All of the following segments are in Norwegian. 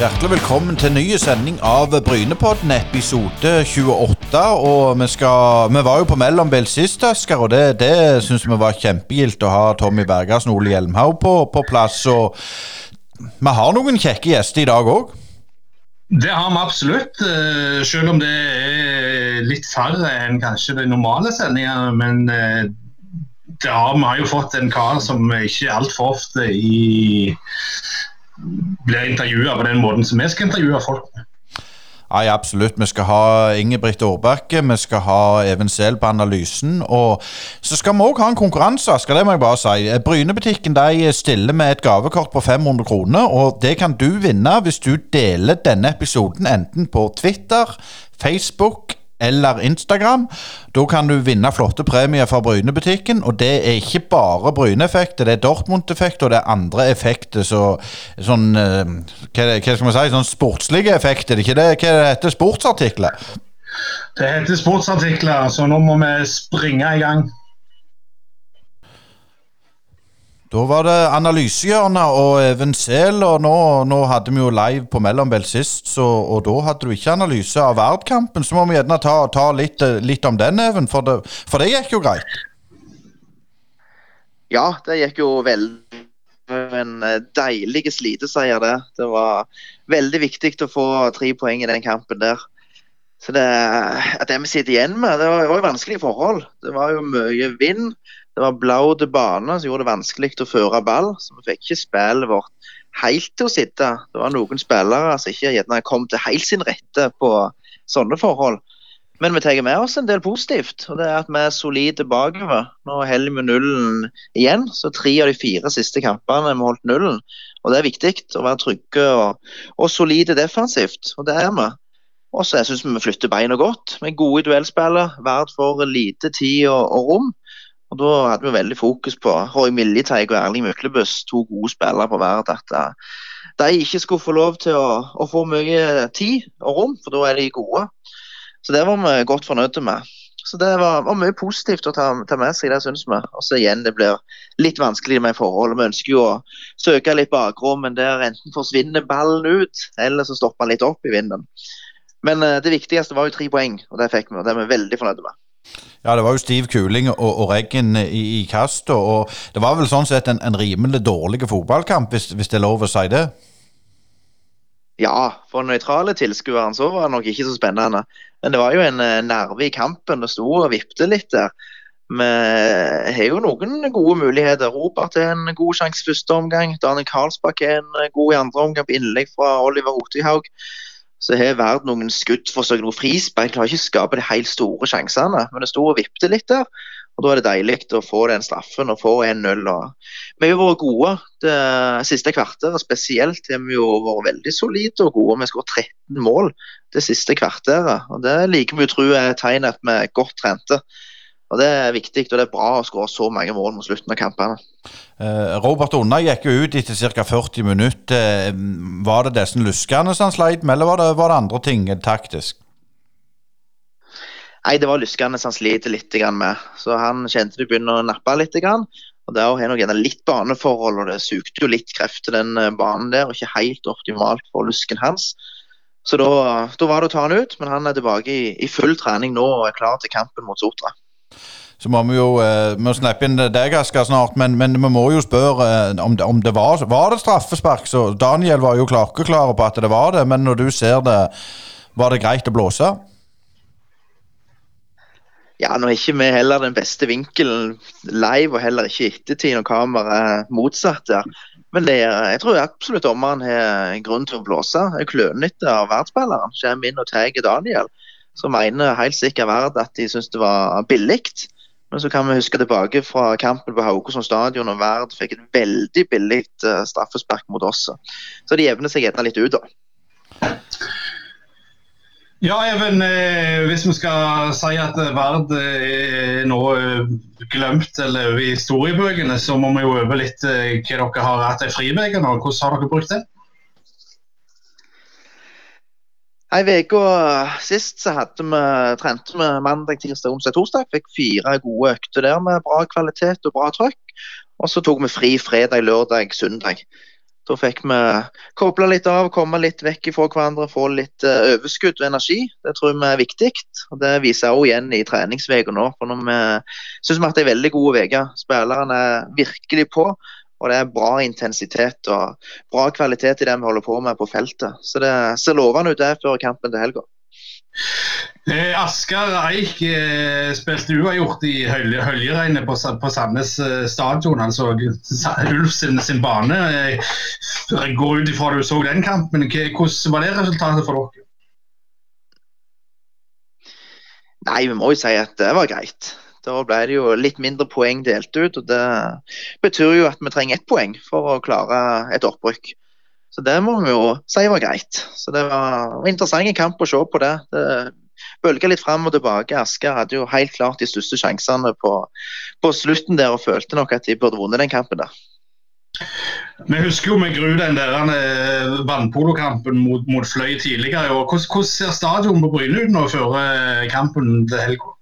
Hjertelig velkommen til ny sending av Brynepodden, episode 28. Og vi, skal, vi var jo på mellombil sist, Asker, og det, det syns vi var kjempegildt å ha Tommy Bergersen og Ole Hjelmhaug på, på plass. Og vi har noen kjekke gjester i dag òg. Det har vi absolutt, eh, selv om det er litt færre enn kanskje de normale sendingene. Men eh, ja, vi har jo fått en kar som ikke altfor ofte i blir intervjua på den måten som vi skal intervjue folk med. Ja, absolutt. Vi skal ha Ingebrigt Aarbakke, vi skal ha Even Sehl på analysen. Og så skal vi òg ha en konkurranse, skal det må jeg bare si. Brynebutikken de stiller med et gavekort på 500 kroner, og det kan du vinne hvis du deler denne episoden enten på Twitter, Facebook eller Instagram. Da kan du vinne flotte premier fra Brynebutikken. Og det er ikke bare Bryne-effekter, det er Dortmund-effekter og det er andre effekter. Så, sånn eh, hva, hva, skal man si, sånn sportslige effekter. Det er ikke det, hva heter Sportsartikler? Det heter sportsartikler, så nå må vi springe i gang. Da var det analysehjørnet og Even Sehl, og nå, nå, hadde vi jo live på Mellombel sist, så, og da hadde du ikke analyse av Verdkampen. Så må vi gjerne ta, ta litt, litt, om den, Even, for det, for det, gikk jo greit? Ja, det gikk jo veldig en eh, deilig sliteseier, det. Det var veldig viktig å få tre poeng i den kampen der. Så det, det vi sitter igjen med, det var jo vanskelige forhold. Det var jo mye vind. Det var blaut bane som gjorde det vanskelig å føre ball. Så vi fikk ikke spillet vårt helt til å sitte. Det var noen spillere som ikke gjerne kom til helt sin rette på sånne forhold. Men vi tar med oss en del positivt, og det er at vi er solide bakover. Nå holder vi nullen igjen, så tre av de fire siste kampene vi holdt nullen. Og Det er viktig å være trygge og, og solide defensivt, og det er vi. Og så syns vi vi flytter beina godt. Vi er gode i duellspillet, for lite tid og, og rom. Og Da hadde vi veldig fokus på Roy Miljeteig og Erling Myklebust, to gode spillere på hver. At eh, de ikke skulle få lov til å, å, få mye tid og rom, for da er de gode. Så det var vi godt fornøyde med. Så det var, var mye positivt å ta, ta med seg, det syns vi. Og så igjen, det blir litt vanskelig med forhold. Vi ønsker jo å søke litt bakrom, men der enten forsvinner ballen ut, eller så stopper den litt opp i vinden. Men uh, det viktigste var jo tre poeng, og det fikk vi. og Det er vi veldig fornøyde med. Ja, det var jo stiv kuling og, og regn i, i kastet. Og det var vel sånn sett en, en rimelig dårlig fotballkamp, hvis, hvis, det er lov å si det? Ja, for nøytrale tilskuere så var det nok ikke så spennende. Men det var jo en nerve i kampen. Det sto og vippte litt der. Vi har jo noen gode muligheter. Robert er en god sjanse første omgang. Daniel Karlsbakk er en god i andre omgang på innlegg fra Oliver Hotøyhaug så har vært noen skuddforsøk, noe frispark. Klarer ikke å skape de helt store sjansene, men det sto og vippet litt der. Og Da er det deilig å få den straffen og få 1-0. Vi har jo vært gode det siste kvarteret. Spesielt har vi jo vært veldig solide og gode. Vi har skåret 13 mål det siste kvarteret. og Det liker vi å tro er et tegn at vi er godt trente. Og Det er viktig, og det er bra å skåre så mange mål mot slutten av kampene. Eh, Robert Unna gikk jo ut etter ca. 40 minutter. Eh, var det disse luskene som han sleit med, eller var det, var det andre ting taktisk? Nei, det var luskene som han sliter litt med. Så han kjente det begynner å nappe litt. Og Der har nok litt baneforhold, og det sugde jo litt krefter den eh, banen der. og Ikke helt optimalt for lusken hans. Så da, da var det å ta han ut, men han er tilbake i, i full trening nå og er klar til kampen mot Sotra. Så må vi jo eh, må slippe inn deg, Asker, snart. Men, men, vi må jo spørre eh, om det, om det var, var det straffespark. Så Daniel var jo klokkeklar på at det var det, men når du ser det, var det greit å blåse? Ja, nå er ikke vi heller den beste vinkelen live, og heller ikke i ettertid når kameraet er motsatt der. Men det, jeg tror absolutt dommeren har grunn til å blåse. En er klønete av verdensspilleren. Kommer inn og tar Daniel. som mener helt sikkert Verd at de syns det var billig. Men så kan vi huske tilbake fra kampen på Haugesund stadion og Verd fikk et veldig billig uh, straffespark mot oss. Så de jevner seg gjerne litt ut, da. Ja, Even, eh, hvis vi skal si at Vard er nå eh, glemt eller over i historiebøkene, så må vi jo øve litt eh, hva dere har hatt i friuka og Hvordan har dere brukt det? Ei uke sist så hadde vi, trente vi mandag, tirsdag, onsdag, torsdag. Fikk fire gode økter der med bra kvalitet og bra trøkk. Og så tok vi fri fredag, lørdag, søndag. Da fikk vi koble litt av, komme litt vekk fra hverandre, få litt uh, overskudd og energi. Det tror vi er viktig. og Det viser også igjen i treningsuka nå. for når Vi syns vi har hatt ei veldig god uke. Spillerne er virkelig på. Og det er bra intensitet og bra kvalitet i det vi holder på med på feltet. Så det ser lovende ut det før kampen til helga. Eh, Asker Eik eh, spilte uavgjort i Høljeregnet på, på Sandnes eh, stadion, så Ulf sin, sin bane. Jeg går ut ifra du så den kampen. Hvordan var det resultatet for dere? Nei, vi må jo si at det var greit. Da ble det jo litt mindre poeng delt ut. og Det betyr jo at vi trenger ett poeng for å klare et opprykk. Så det må vi jo si var greit. Så Det var en interessant kamp å se på det. det bølga litt fram og tilbake. Asker hadde jo helt klart de største sjansene på, på slutten der og følte nok at de burde vunnet den kampen der. Vi husker jo med gru den der eh, vannpolokampen mot, mot Fløy tidligere. og Hvordan, hvordan ser stadionet på Bryne ut nå før eh, kampen til helga?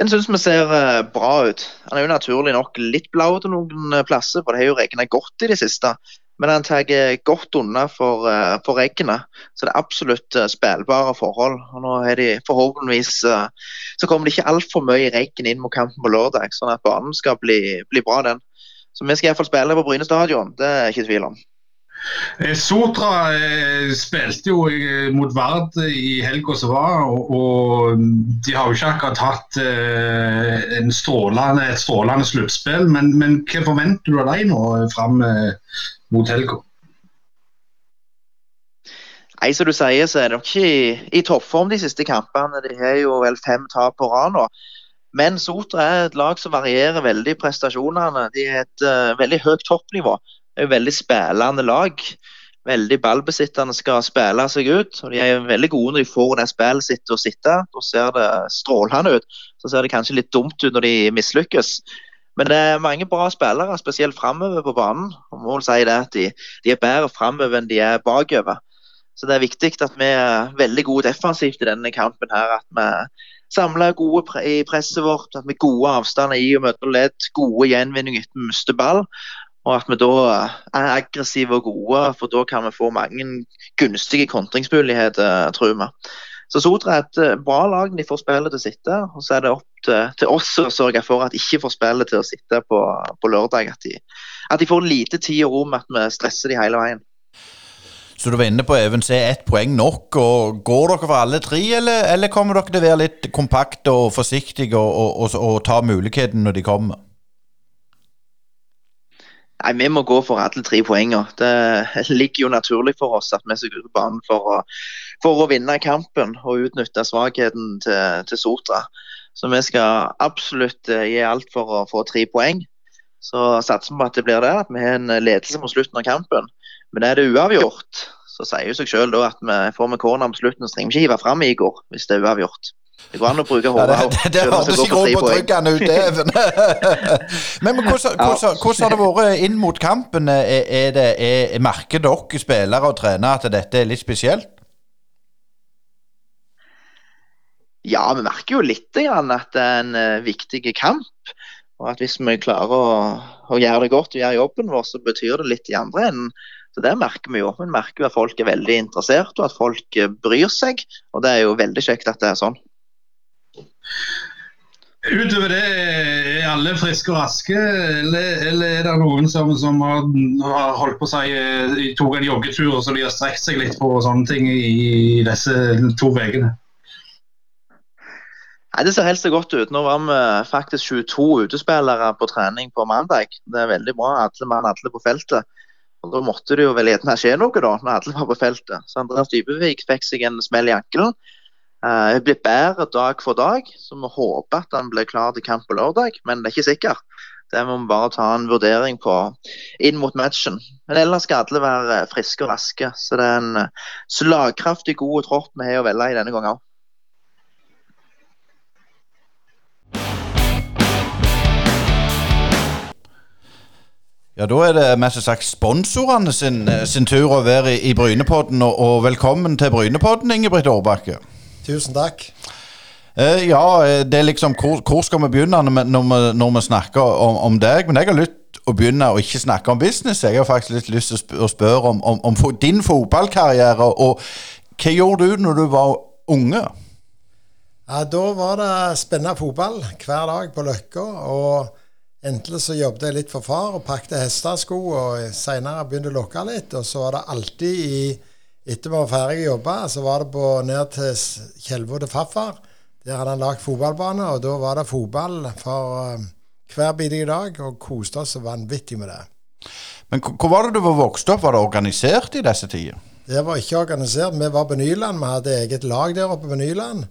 Den syns vi ser eh, bra ut. Han er jo naturlig nok litt blau til noen eh, plasser, for det har jo regna godt i det siste. Men han tar godt unna for, eh, for regnet, så det er absolutt spillbare forhold. Og nå er de forhåpentligvis så kommer det ikke altfor mye regn inn mot kampen på lørdag, sånn at banen skal bli, bli bra, den. Så vi skal iallfall spille på Bryne stadion, det er ikke tvil om. Eh, Sotra eh, spilte jo eh, mot Vard i helga som var, og, de har jo ikke akkurat hatt strålende, et strålende sluttspill. Men, men, hva forventer du av dem nå fram mot helga? Nei, som du sier, så er de ikke i, i toppform de siste kampene. De har jo vel fem tap på rad nå. Men Sotra er et lag som varierer veldig prestasjonene. De har et uh, veldig høyt toppnivå. Er jo veldig spillende lag. Veldig ballbesittende skal spille seg ut. og De er veldig gode når de får det spillet sitt å sitte. Da ser det strålende ut. Så ser det kanskje litt dumt ut når de mislykkes. Men det er mange bra spillere, spesielt framover på banen. Og må si det at de, de er bedre framover enn de er bakover. Så det er viktig at vi er veldig gode defensivt i denne kampen. her, At vi samler gode i presset vårt, at vi har gode avstander i og møter ledd, gode gjenvinninger etter vi mister ball. Og at vi da er aggressive og gode, for da kan vi få mange gunstige kontringsmuligheter, tror vi. Så Sotra er et eh, bra lag. De får spillet til å sitte. Og så er det opp til, til oss å sørge for at de ikke får spillet til å sitte på, på lørdag. At de, at de, får lite tid og rom, at vi stresser de hele veien. Så du var inne på Even, er ett poeng nok. og Går dere for alle tre, eller, eller kommer dere til å være litt kompakte og forsiktige og, og, og, og ta muligheten når de kommer? Nei, Vi må gå for alle tre poengene. Det ligger jo naturlig for oss at vi skal ut på banen for å, for å vinne kampen og utnytte svakheten til, til, Sotra. Så vi skal absolutt eh, gi alt for å få tre poeng. Så satser vi på at det blir det, at vi har en ledelse mot slutten av kampen. Men er det uavgjort, så sier jo seg selv at vi får med corner på slutten, så trenger vi ikke hive fram Igor hvis det er uavgjort. Det går an å bruke hodet òg. Ja, det det hørtes ikke betryggende ut, Even. men, men hvordan, hvordan, hvordan, har det vært inn mot kampen? Er, er det, er, merker dere spillere og trenere at dette er litt spesielt? Ja, vi merker jo litt at det er en uh, viktig kamp. Og at hvis vi klarer å, å, gjøre det godt og gjøre jobben vår, så betyr det litt i andre enden. Så Det merker vi jo. Vi merker jo at folk er veldig interessert og at folk uh, bryr seg. Og det er jo veldig kjekt at det er sånn. Utover det, er alle friske og raske, eller, eller er det noen som, som har, har, holdt på seg tok en joggetur og så de har strekt seg litt på og sånne ting i disse to ukene? Nei, Det ser helt så godt ut. Nå var vi faktisk 22 utespillere på trening på mandag. Det er veldig bra. Alle mann, alle på feltet. Og Da måtte det jo vel gjerne skje noe, da, når alle var på feltet. Så Andreas Dybevik fikk seg en smell i ankelen. Uh, blir bedre dag for dag, så vi håper at han blir klar til kamp på lørdag. Men det er ikke sikkert. Det må vi bare ta en vurdering på inn mot matchen. Men ellers skal alle være friske og raske. Så det er en eh, slagkraftig, god tropp vi har å velge i denne gangen òg. Ja, Da er det mest sagt sponsorene sin, eh, sin, tur å være i Brynepodden. Og, og velkommen til Brynepodden, Ingebrigt Aarbakke. Tusen takk. Uh, ja, det er liksom Hvor, hvor skal vi begynne når vi, når vi, når vi snakker om, om, deg? Men jeg har lyst å begynne å ikke snakke om business. Jeg har faktisk litt lyst til å spørre om, om, om din fotballkarriere. Og hva gjorde du når du var unge? Ja, Da var det spennende fotball hver dag på Løkka. og endelig så jobbet jeg litt for far og pakket hestesko, og seinere begynte å lokke litt. Og så var det alltid i Etter vi var ferdig å jobbe, så var det på ned til Kjelvo til farfar. Der hadde han lagd fotballbane, og da var det fotball for hver hver bidige dag, og koste oss vanvittig med det. Men hvor var det du var vokst opp? Var det organisert i disse tider? Det var ikke organisert. Vi var på Nyland. Vi hadde eget lag der oppe på Nyland.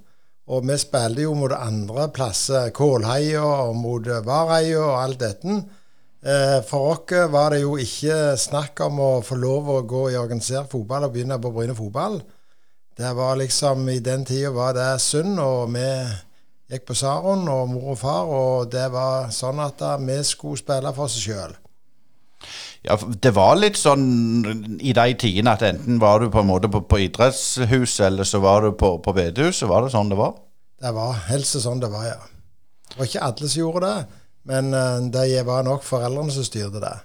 Og vi spilte jo mot andre plasser, Kålheia og mot Vareia og alt dette. Eh, for oss var det jo ikke snakk om å få lov å gå i organisert fotball og begynne på Bryne fotball. Det var liksom I den tida var det synd, og vi gikk på Saron og mor og far, og det var sånn at vi skulle spille for oss sjøl. Ja, Det var litt sånn i de tidene at enten var du på en måte på, på idrettshuset, eller så var du på, på bedehuset. Var det sånn det var? Det var helst sånn det var, ja. Det var ikke alle som gjorde det, men uh, det var nok foreldrene som styrte det.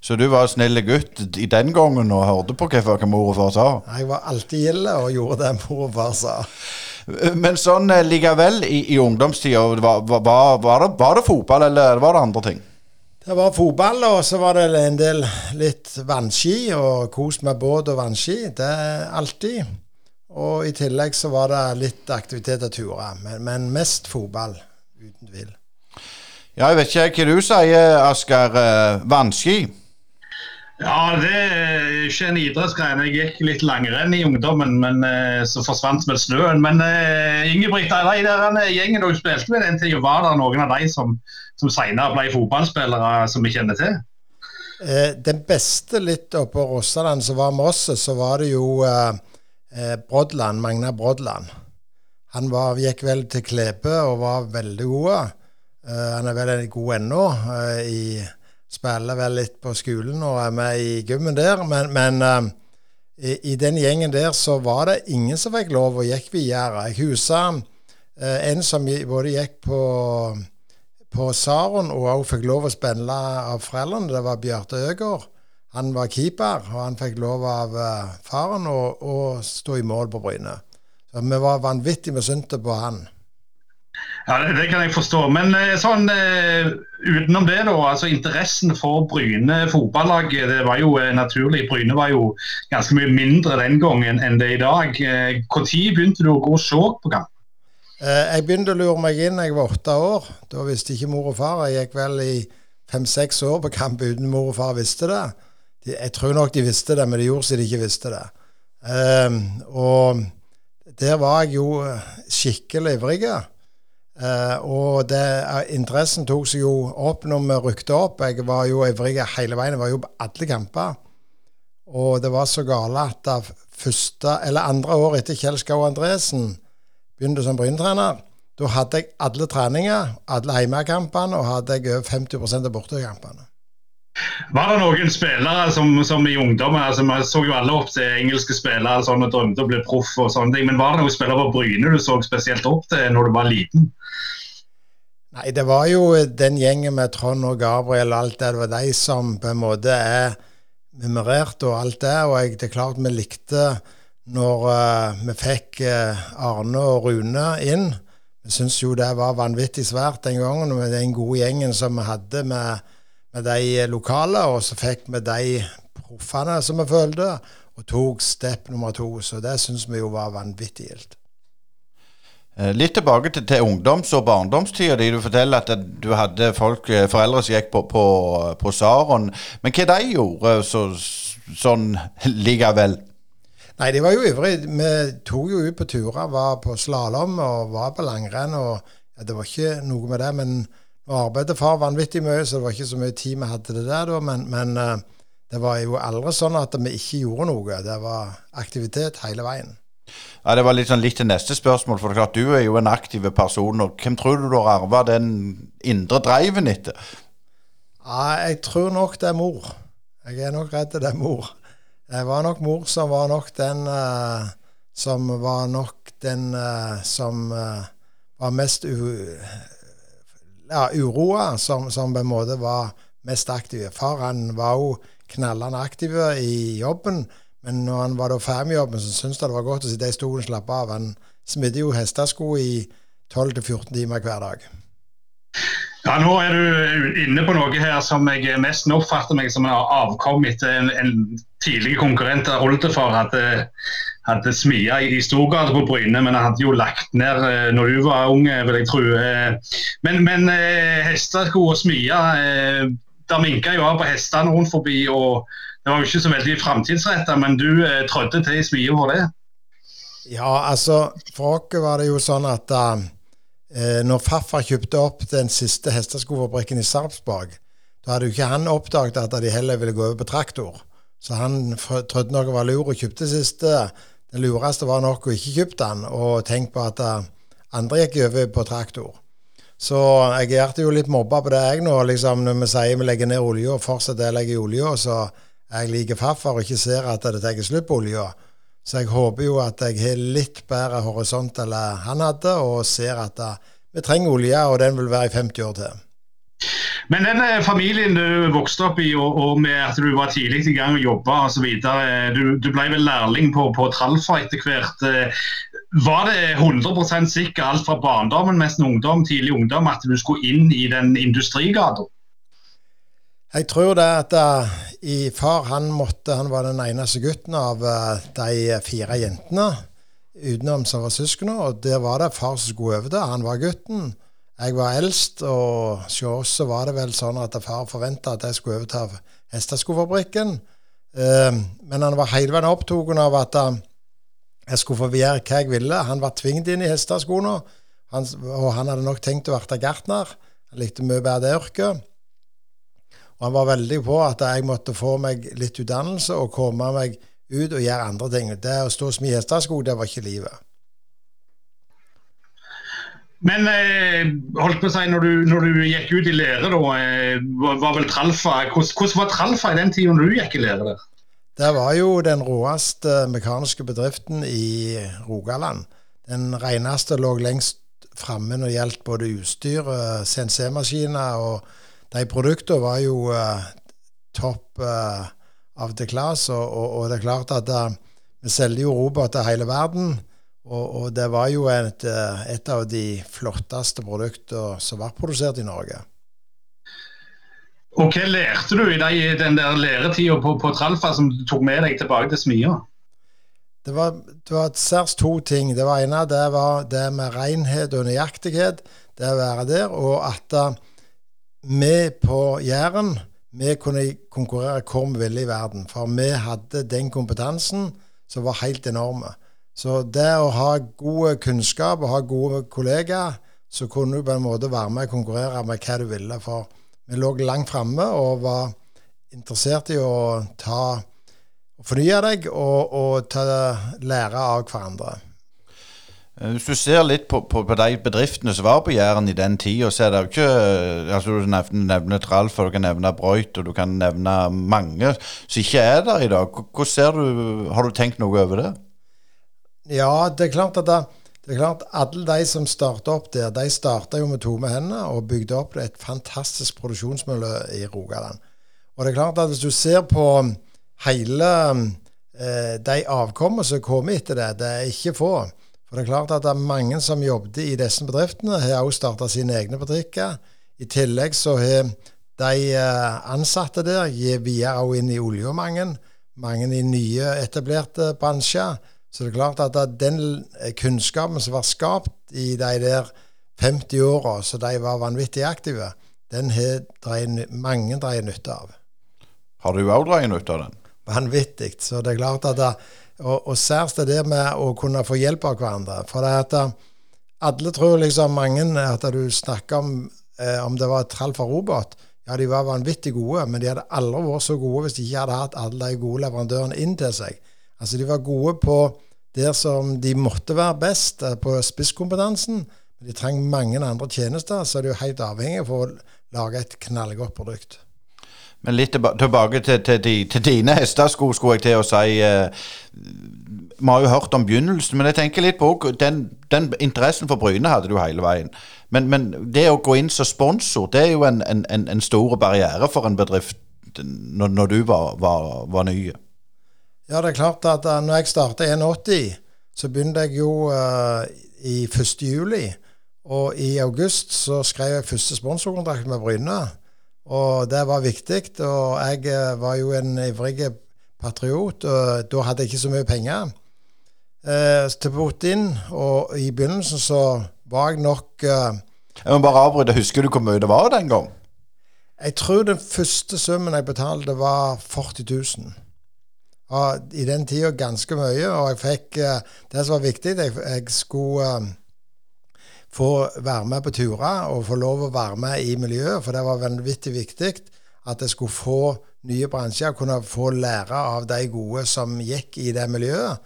Så du var snill gutt i den gangen og hørte på hva mor og far sa? Jeg var alltid gilde og gjorde det mor og far sa. Men sånn eh, likevel, i, i ungdomstida, var, var, var, var det fotball, eller var det andre ting? Det var fotball, og så var det en del litt vannski, og kos med båt og vannski. Det er alltid. Og i tillegg så var det litt aktivitet og turer, men, men, mest fotball, uten tvil. Ja, jeg vet ikke hva du sier, Asker. Eh, vannski? Ja, det er ikke en idrettsgreie. Jeg gikk litt langrenn i ungdommen, men eh, så forsvant vel snøen. Men uh, Ingebrigt, de der gjengen du spilte med den tida, var det noen av de som som senere ble fotballspillere som vi kjenner til? Eh, den beste litt oppå Rossaland som var med oss, så var det jo eh, eh, Brodland, Magna Brodland. Han var, gikk vel til Klepe og var veldig god. Eh, han er veldig god ennå. i spiller vel litt på skolen og er med i gymmen der. Men, men eh, i, i, den gjengen der så var det ingen som fikk lov og gikk videre. Jeg husker en som både gikk på på Saron og òg fikk lov å spille av foreldrene. Det var Bjarte Øgård. Han var keeper, og han fikk lov av uh, faren å, stå i mål på Bryne. Så Vi var vanvittig misunte på han. Ja, det, det, kan jeg forstå. Men eh, sånn uh, utenom det, da. altså Interessen for Bryne fotballag det var jo naturlig. Bryne var jo ganske mye mindre den gangen enn det er i dag. Når begynte du å gå og se på kamp? Eh, jeg begynte å lure meg inn jeg var åtte år. Da visste ikke mor og far. Jeg gikk vel i fem-seks år på kamp uten mor og far visste det. jeg tror nok de visste det, men de gjorde så de ikke visste det. Og der var jeg jo eh, skikkelig ivrig. Uh, og det, interessen tok seg jo opp når vi rykte opp. Jeg var jo ivrig hele veien. Jeg var jo på alle kamper. Og det var så gale at det første, eller andre år etter Kjell Skau Andresen begynte som Bryne-trener, Da hadde jeg alle treninger, alle hjemmekampene, og hadde jeg over 50% av bortekampene. Var det noen spillere som, som i ungdommen altså Vi så jo alle opp til engelske spillere sånn, og drømte å bli proff, og sånne ting, men var det noen spillere på Bryne du så spesielt opp til når du var liten? Nei, det var jo den gjengen med Trond og Gabriel og alt det. Det var de som på en måte er memorert og alt det. Og jeg, det er klart vi likte når uh, vi fikk uh, Arne og Rune inn. Vi syntes jo det var vanvittig svært den gangen med den gode gjengen som vi hadde med, med de lokale, og så fikk vi de proffene som vi følte, og tok step nummer to. Så det syns vi jo var vanvittig gildt. Eh, litt tilbake til, til ungdoms- og barndomstida di. Du forteller at du hadde folk, foreldre som gikk på, på, på Saron. Men hva de gjorde så, sånn likevel? Nei, de var jo ivrige. Vi tok jo ut på turer, var på slalåm og var på langrenn. og ja, Det var ikke noe med det. Men nå arbeidet far vanvittig mye, så det var ikke så mye tid vi hadde til det der da. Men, men uh, det var jo aldri sånn at vi ikke gjorde noe. Det var aktivitet hele veien. Ja, Det var litt, sånn litt til neste spørsmål. for det er klart Du er jo en aktiv person. og Hvem tror du du har arva den indre driven etter? Ja, Jeg tror nok det er mor. Jeg er nok redd det er mor. Det var nok mor som var nok den uh, som var nok den uh, som uh, var mest u, ja, uroa, som, som, på en måte var mest aktive. Far han var jo knallende aktiv i jobben, men når han var da ferdig med jobben, så syntes han det var godt å sitte i stolen og slappe av. Han smidde jo hestesko i 12-14 timer hver dag. Ja, Nå er du inne på noe her som jeg mest oppfatter meg som en avkom etter en, en tidlig konkurrent av oldefar hadde, hadde smia i stor grad på Bryne, men han hadde jo lagt ned eh, når du var ung, vil jeg tro. Eh, men, men eh, hestesko og smia, der minka jo av på hestene rundt forbi. og Det var jo ikke så veldig framtidsretta, men du trådte til i smia for det? Ja, altså for oss var det jo sånn at uh, eh, når farfar kjøpte opp den siste hesteskofabrikken i Sarpsborg, da hadde jo ikke han oppdaget at de heller ville gå over på traktor. Så han trodde noe var lur og kjøpte siste. Det lureste var nok å ikke kjøpe den og tenk på at uh, andre gikk over på traktor. Så jeg gjorde jo litt mobba på det, jeg nå. liksom Når vi sier vi legger ned olja fortsetter å legge olja, så jeg liker farfar og ikke ser at det tar slutt på olja. Så jeg håper jo at jeg har litt bedre horisont enn han hadde, og ser at uh, vi trenger olje, og den vil være i 50 år til. Men den familien du vokste opp i, og, og med at du var tidlig i gang og jobba osv. Du, du ble vel lærling på, på Tralfa etter hvert. Eh, var det 100% sikkert alt fra barndommen, nesten ungdom, tidlig ungdom, at du skulle inn i den industrigata? Jeg tror det at uh, i far han måtte, han var den eneste gutten av uh, de fire jentene utenom som var søsknene. Og der var det far som skulle over det. Han var gutten. Jeg var eldst, og hos oss var det vel sånn at far forventa at jeg skulle overta hesteskofabrikken. Uh, men han var hele veien opptatt av at jeg skulle få gjøre hva jeg ville. Han var tvunget inn i hesteskoene, og han hadde nok tenkt å bli gartner. Han likte mye bedre det yrket. Og han var veldig på at jeg måtte få meg litt utdannelse og komme meg ut og gjøre andre ting. Det å stå og smi hestesko, det var ikke livet. Men eh, holdt på å si, når du, når du gikk ut i lære, da, eh, var vel Tralfa hvordan, hvordan, var Tralfa i den tida du gikk i lære der? Det var jo den råeste mekaniske bedriften i Rogaland. Den reneste lå lengst framme når det gjaldt både utstyr, CNC-maskiner og de produktene var jo uh, topp uh, av the class, og, og, og, det er klart at uh, vi selger jo roboter hele verden. Og, og, det var jo et, et av de flotteste produktene som var produsert i Norge. Og Hva lærte du i de, den der læretida på, på Tralfa som du tok med deg tilbake til smia? Det var, det var særs to ting. Det var ene det var det med renhet og nøyaktighet. Det å være der. Og at vi på Jæren vi kunne konkurrere hvor vi ville i verden. For vi hadde den kompetansen som var helt enorme. Så det å ha god kunnskap og ha gode kollegaer, så kunne du på en måte være med og konkurrere med hva du ville. For vi lå langt framme og var interessert i å ta fornye deg og, og ta, lære av hverandre. Eh, hvis du ser litt på, på, på, de bedriftene som var på Jæren i den tida, så er det jo ikke eh, altså Du nevner, nevner Tralf, og du kan nevne Brøyt, og du kan nevne mange som ikke er der i dag. Hvordan ser du, Har du tenkt noe over det? Ja, det er klart at det, det er klart alle de som starta opp der, de starta jo med tomme hender og bygde opp et fantastisk produksjonsmiljø i Rogaland. Og det er klart at hvis du ser på hele eh, de avkommene som kommer etter det, det er ikke få. For det er klart at det er mange som jobbet i disse bedriftene, har også starta sine egne butikker. I tillegg så har de eh, ansatte der gitt videre inn i olje mange. Mange i nye, etablerte bransjer. Så det er klart at den kunnskapen som var skapt i de der 50 åra så de var vanvittig aktive, den har mange dreid nytte av. Har du òg dreid nytte av den? Vanvittig. Så det er klart at det, og, og særs det der med å kunne få hjelp av hverandre. For det at eh, alle tror liksom mange at du snakker om eh, om det var et trall for robot. Ja, de var vanvittig gode, men de hadde aldri vært så gode hvis de ikke hadde hatt alle de gode leverandørene inn til seg. Altså, de var gode på der som de måtte være best, eh, på spisskompetansen. De trenger mange andre tjenester, så er de jo helt avhengig av å lage et knallgodt produkt. Men litt tilbake til, til, til, dine hestesko, skulle jeg til å si. Eh, Vi har jo hørt om begynnelsen, men jeg tenker litt på den, den interessen for Bryne hadde du hele veien. Men, men, det å gå inn som sponsor, det er jo en, en, en stor barriere for en bedrift når, når du var, var, var, ny. Ja, det er klart at uh, når jeg starta 81, så begynte jeg jo uh, i 1. juli. Og i august så skrev jeg første sponsorkontrakt med Bryne. Og det var viktig. Og jeg uh, var jo en ivrig patriot, og da hadde jeg ikke så mye penger Uh, til Putin. Og i begynnelsen så var jeg nok Jeg må bare avbryte. Husker du hvor mye det var den gang? Jeg tror den første summen jeg betalte, var 40 000. Og I den tida ganske mye. Og jeg fikk eh, Det som var viktig, jeg, jeg skulle eh, få være med på turer og få lov å være med i miljøet, for det var vanvittig viktig at jeg skulle få nye bransjer, kunne få lære av de gode som gikk i det miljøet,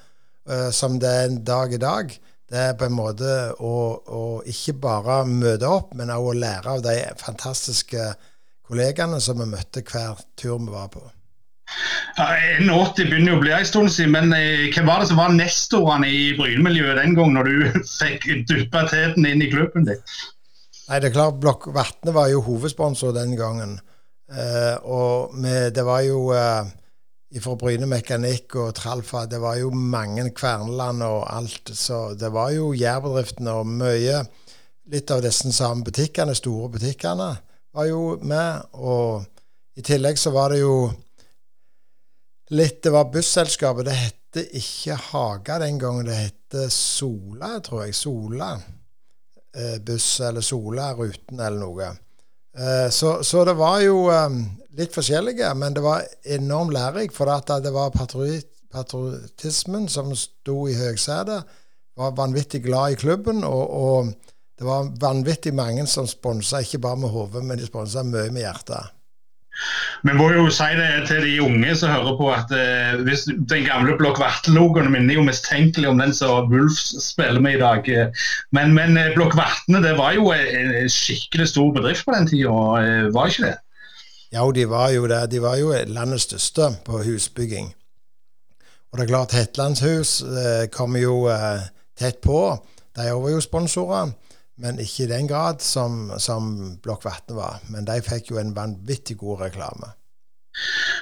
uh, som det er en dag i dag. Det er på en måte å, å ikke bare møte opp, men også å lære av de fantastiske kollegaene som vi møtte hver tur vi var på. Ja, 81 begynner jo å bli en stund siden, men eh, hvem var det som var nestorene i Bryne-miljøet den gang, når du fikk duppa teten inn i klubben din? Nei, det er klart Blokk Vatne var jo hovedsponsor den gangen. Eh, og med, det var jo eh, fra Bryne Mekanikk og Tralfa, det var jo mange Kverneland og alt. Så det var jo Jærbedriftene og mye Litt av disse samme butikkene, store butikkene, var jo med. Og i tillegg så var det jo litt Det var busselskapet. Det hette ikke Haga den gangen. Det hette Sola, tror jeg. Sola eh, buss, eller Sola Ruten, eller noe. Eh, så, så, det var jo um, litt forskjellige, men det var enormt lærerikt. For det var patriotismen som sto i høgsetet. Var vanvittig glad i klubben. og, og det var vanvittig mange som sponsa, ikke bare med hodet, men de sponsa mye med hjertet. Vi må jo si det til de unge som hører på, at eh, hvis den gamle Blokk Vatne-logoen minner jo mistenkelig om den som Wulfs spiller med i dag. Men, men eh, Blokk Vatne det var jo en skikkelig stor bedrift på den tida, eh, var ikke det? Ja, de var jo det. De var jo landets største på husbygging. Og det er klart, Hetlandshus eh, kom jo eh, tett på. De var jo sponsorer. Men ikke i den grad som, som Blokk Vatne var. Men de fikk jo en vanvittig god reklame.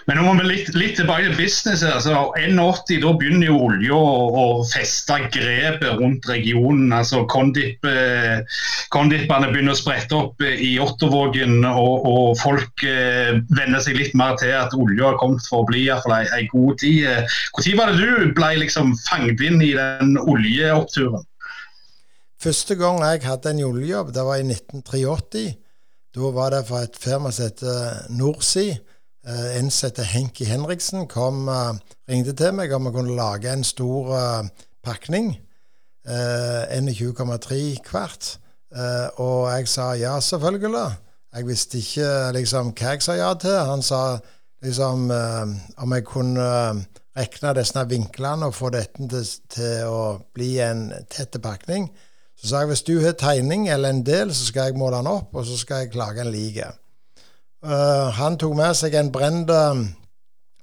Men nå må vi litt, litt tilbake til business. altså 81, Da begynner jo olja å, feste grepet rundt regionen. altså Kondip, eh, begynner å sprette opp i Ottervågen, og, og folk eh, venner seg litt mer til at olja har kommet for å bli iallfall ei, ei god tid. Når var det du ble liksom fanget inn i den oljeoppturen? Første gang jeg hadde en oljejobb, det var i 1983. Da var det for et firma som heter Norsi. Eh, en som heter Henki Henriksen, kom, uh, ringte til meg om vi kunne lage en stor uh, pakning. Uh, 21,3 hvert. og jeg sa ja, selvfølgelig. Jeg visste ikke liksom hva jeg sa ja til. Han sa liksom om jeg kunne regne disse vinklene og få dette til, til å bli en tett pakning. Så sa jeg hvis du har tegning eller en del, så skal jeg måle den opp, og så skal jeg lage en like. Uh, han tok med seg en brent uh,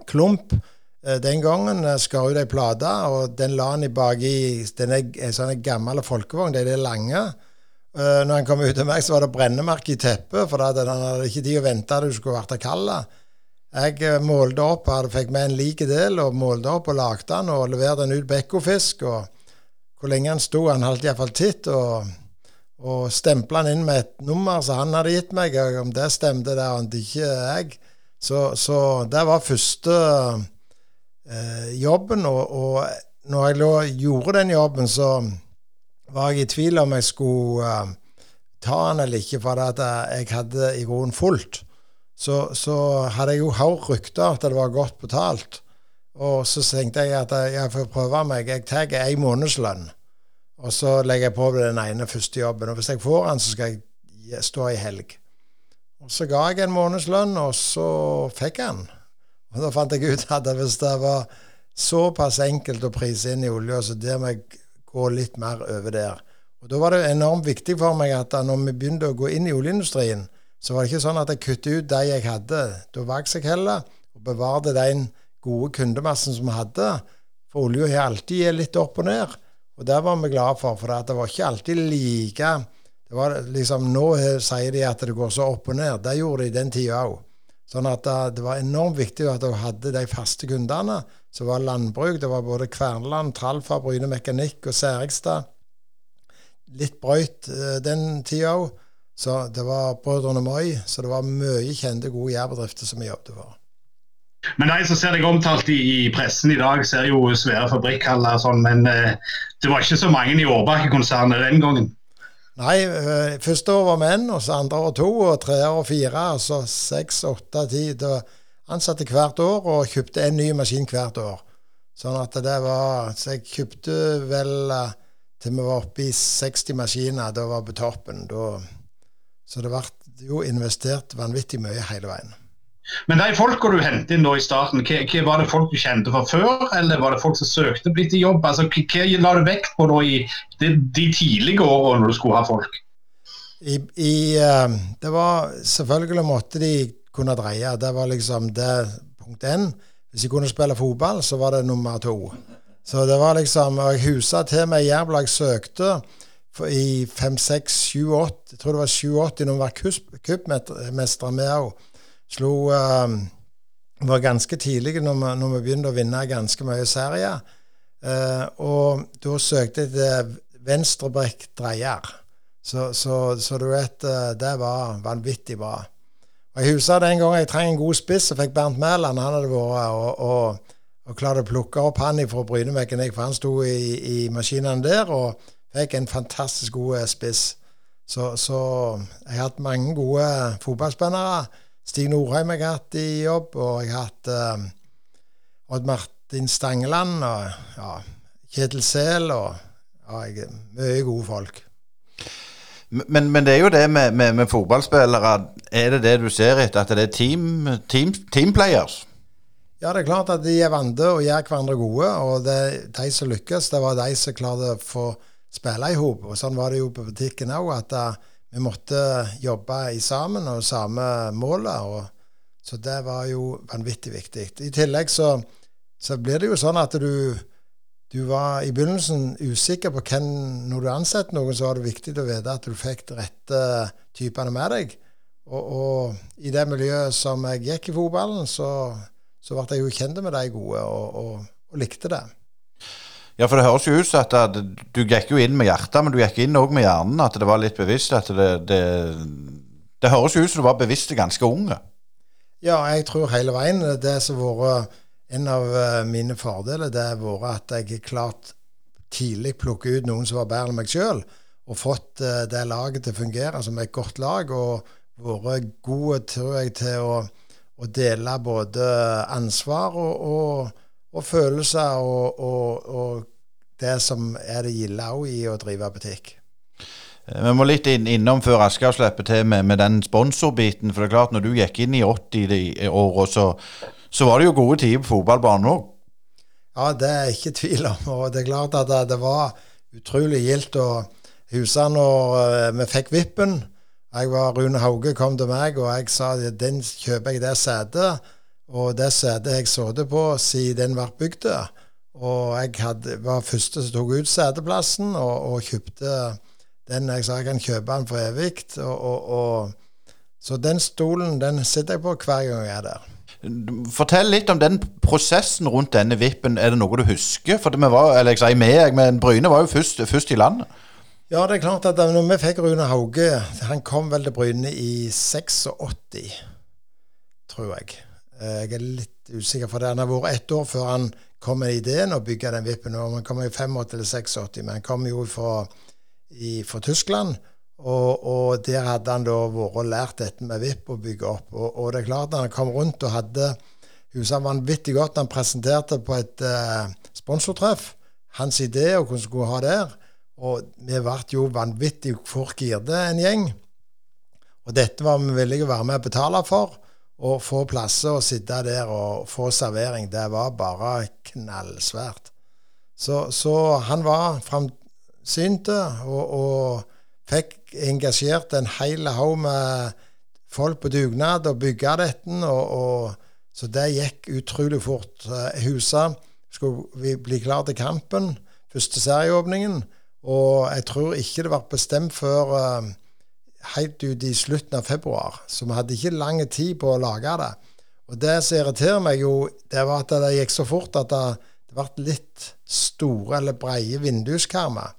klump uh, den gangen, skar ut ei plate, og den la han i baki en sånn gammel folkevogn, det er det lange. Uh, når han kom ut til meg, så var det brennemerke i teppet, for han hadde ikke tid å vente til du skulle vært kald. Jeg målte opp, hadde fikk med en lik del, og målte opp og lagde den, og leverte den ut på Ekofisk. og hvor lenge han sto. Han holdt iallfall titt, og, og stempla han inn med et nummer som han hadde gitt meg. og Om det stemte, det ante ikke jeg. Så, så, det var første eh, jobben. Og, og når jeg lå, gjorde den jobben, så var jeg i tvil om jeg skulle eh, ta han eller ikke, for at jeg hadde i grunnen fullt. Så, så hadde jeg jo hørt rykter at det var godt betalt. Og så tenkte jeg at jeg får prøve meg. Jeg tar en månedslønn, og så legger jeg på den ene første jobben. Og hvis jeg får den, så skal jeg stå i helg. Og så ga jeg en månedslønn, og så fikk jeg den. Og da fant jeg ut at hvis det var såpass enkelt å prise inn i olja, så det må jeg gå litt mer over der. Og Da var det enormt viktig for meg at når vi begynte å gå inn i oljeindustrien, så var det ikke sånn at jeg kuttet ut de jeg hadde. Da vokste jeg heller og bevarte den gode kundemassen som vi hadde. For olja har alltid litt opp og ned. Og det var vi glade for, for det var ikke alltid like det var liksom, Nå sier de at det går så opp og ned. Det gjorde de den tida òg. Sånn at det var enormt viktig at du hadde de faste kundene. Så var landbruk. Det var både Kverneland, Tralfa, Bryne Mekanikk og Særigstad. Litt brøyt den tida òg. Så det var Brødrene Moi. Så det var mye kjente, gode jærbedrifter som vi jobbet for. Men de som ser deg omtalt i, i, pressen i dag, ser jo svære fabrikkhaller og sånn, men eh, det var ikke så mange i Årbakke-konsernet den gangen? Nei, eh, første år var menn, og så andre år to, og tre år fire, og så seks, åtte, ti. Ansatte hvert år og kjøpte en ny maskin hvert år. Sånn at det var Så jeg kjøpte vel eh, til vi var oppe i 60 maskiner. Da var på toppen. Da, så det ble jo investert vanvittig mye hele veien. Men de folka du hentet inn da i starten, hva, hva, var det folk du kjente fra før, eller var det folk som søkte blitt i jobb? Altså, hva, hva la du vekt på da i de, de tidlige årene når du skulle ha folk? I, i, uh, det var Selvfølgelig måtte de kunne dreie. Det var liksom det punkt én. Hvis de kunne spille fotball, så var det nummer to. Så det var liksom jeg husa til meg Jerv jeg søkte i 5, 6, 7, 8 Jeg tror det var 87 når vi var cupmestere med òg. Slo uh, Var ganske tidlig når vi, når vi, begynte å vinne ganske mye serier. Uh, og da søkte jeg til venstrebrekk dreier. Så, så, så, du vet, uh, det var vanvittig bra. Og Jeg husker den gangen jeg trengte en god spiss, så fikk Bernt Mæland han hadde vært og, og, og klarte å plukke opp han fra Brynevekken, for han sto i, i maskinene der og fikk en fantastisk god spiss. Så, så jeg har hatt mange gode fotballspillere. Stig har jeg har hatt i jobb, og jeg har hatt uh, Odd Martin Stangeland og ja, Kjetil Sel og ja, jeg, mye gode folk. Men, men, det er jo det med, med, med, fotballspillere. Er det det du ser etter, at det er team, team, teamplayers? Ja, det er klart at de er vant til å gjøre hverandre gode. Og det, de som lykkes, det var de som klarte å få spille i hop. Sånn var det jo på butikken òg. At uh, vi måtte jobbe i sammen og samme målet. Og, så det var jo vanvittig viktig. I tillegg så, så blir det jo sånn at du, du var i begynnelsen usikker på hvem Når du ansetter noen, så var det viktig å vite at du fikk de rette typene med deg. Og, og i det miljøet som jeg gikk i fotballen, så, så ble jeg jo kjent med de gode, og, og, og likte det. Ja, for det høres jo ut som at du gikk jo inn med hjertet, men du gikk inn òg med hjernen. At det var litt bevisst. at Det, det, det høres jo ut som du var bevisst ganske unge. Ja, jeg tror hele veien det som har vært en av eh, mine fordeler, det har vært at jeg har klart tidlig plukke ut noen som var bedre enn meg sjøl, og fått eh, det laget til å fungere som et godt lag. Og vært gode, tror jeg, til å, å dele både ansvar og, og og følelser og, og, og, det som er det gilde òg i å drive butikk. Eh, vi må litt inn, innom før Aschehoug slipper til med, med, den sponsorbiten. For det er klart, når du gikk inn i 80-åra, så, så var det jo gode tider på fotballbanen òg. Ja, det er ikke tvil om. Og det er klart at det, det var utrolig gildt å huske når uh, vi fikk vippen. Jeg var, Rune Hauge kom til meg, og jeg sa den kjøper jeg det setet. Og det setet jeg sittet på siden den ble bygd. Og jeg hadde, var første som tok ut seteplassen, og, og, kjøpte den. Jeg sa jeg kan kjøpe den for evig. Og, og, så den stolen den sitter jeg på hver gang jeg er der. Fortell litt om den prosessen rundt denne vippen. Er det noe du husker? For vi var, eller jeg sier med, men Bryne var jo først, først, i landet. Ja, det er klart at når vi fikk Rune Hauge Han kom vel til Bryne i 86, tror jeg. Eh, jeg er litt usikker, for det han har vært ett år før han kom med ideen å bygge den vippen. og Han kom i 85 eller 86, men han kom jo fra, i, fra Tyskland. Og, og, der hadde han da vært og lært dette med vipp å bygge opp. Og, og, det er klart, han kom rundt og hadde huset vanvittig godt. Han presenterte på et uh, sponsortreff hans idé og hvordan skulle ha der. Og vi ble jo vanvittig fort girde, en gjeng. Og dette var vi villige å være med og betale for. Å få plasser og sitte der og få servering, det var bare knallsvært. Så, så han var framsynt og, og, fikk engasjert en hel haug med folk på dugnad og bygge dette. Og, og, så det gikk utrolig fort. Huset skulle vi bli klar til kampen. Første serieåpningen. Og jeg tror ikke det ble bestemt før uh, helt ut i slutten av februar. Så vi hadde ikke lang tid på å lage det. Og det som irriterer meg, jo, det var at det gikk så fort at det, det ble litt store eller breie vinduskarmer.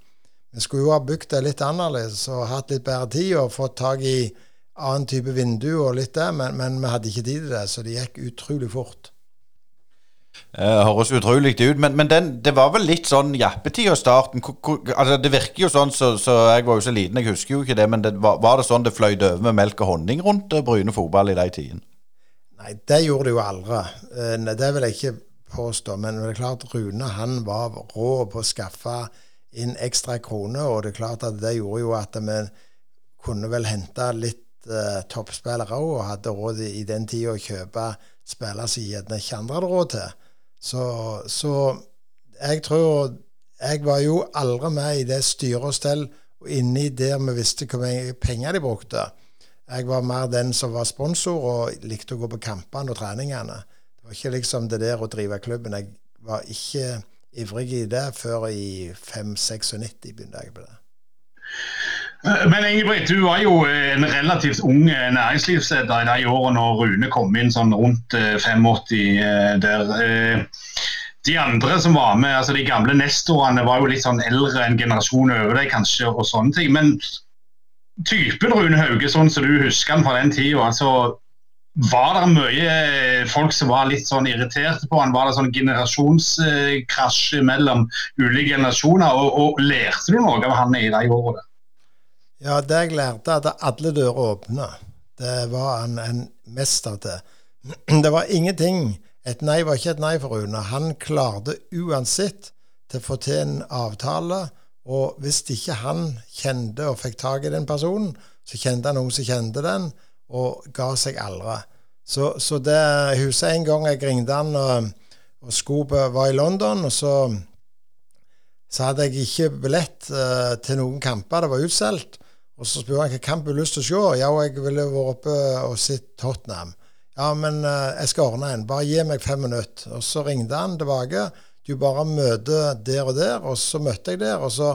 Vi skulle jo ha bygd det litt annerledes og hatt litt bedre tid og fått tak i annen type vindu og litt det, men, men vi hadde ikke tid til det, så det gikk utrolig fort. Uh, høres utrolig ut, men, men den, det var vel litt sånn jappetid i starten. Altså Det virker jo sånn, så, så, jeg var jo så liten, jeg husker jo ikke det, men det, var, var, det sånn det fløyt over med melk og honning rundt uh, Bryne fotball i de tidene? Nei, det gjorde det jo aldri. Uh, det vil jeg ikke påstå, men det er klart Rune han var rå på å skaffe inn ekstra kroner, og det er klart at det gjorde jo at vi kunne vel hente litt uh, toppspillere òg, og hadde råd i den tida å kjøpe spillere som gjerne ikke andre hadde råd til. Så, så, jeg tror Jeg var jo aldri med i det styre og stell og inni der vi visste hvor mye penger de brukte. Jeg var mer den som var sponsor og likte å gå på kampene og treningene. Det var ikke liksom det der å drive klubben. Jeg var ikke ivrig i det før i 5-96 begynte jeg på det. Men Ingebrigt, du var jo en relativt ung næringslivsleder i de årene når Rune kom inn sånn rundt 85 eh, der. Eh, de andre som var med, altså de gamle nestorene, var jo litt sånn eldre, en generasjon over deg kanskje, og sånne ting. Men typen Rune Hauge, sånn som du husker han fra den tida, altså, var det mye folk som var litt sånn irriterte på han? Var det sånn generasjonskrasj mellom ulike generasjoner? Og, og lærte du noe av han i de årene? Ja, det jeg lærte, at alle dører åpne. Det var han en mester til. Det var ingenting Et nei var ikke et nei for Rune. Han klarte uansett til å få til en avtale. Og hvis ikke han kjente og fikk tak i den personen, så kjente han noen som kjente den, og ga seg aldri. Så, så det huset en gang jeg ringte han, og, og Skope var i London, og så, så hadde jeg ikke billett uh, til noen kamper. Det var utsolgt. Og så spør han hvilken kamp du har lyst til å se. Ja, jeg ville vært oppe og sett Tottenham. Ja, men uh, jeg skal ordne en. Bare gi meg fem minutter. Og så ringte han tilbake. Du bare møter der og der. Og så møtte jeg der. Og så,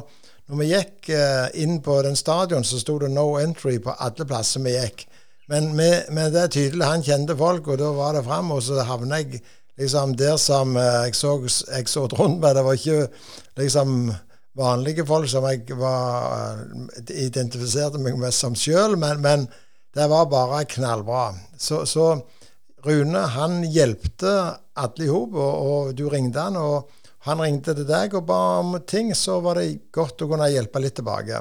når vi gikk uh, inn på den stadion, så sto det 'no entry' på alle plasser vi gikk. Men, med, men det er tydelig han kjente folk, og da var det fram. Og så havna jeg liksom der som uh, jeg så, jeg så rundt meg. Det var ikke liksom vanlige folk som jeg var, eh, identifiserte meg med som sjøl, men, men, det var bare knallbra. Så, så Rune han hjelpte alle i hop, og, og, du ringte han, og han ringte til deg og ba om ting, så var det godt å kunne hjelpe litt tilbake.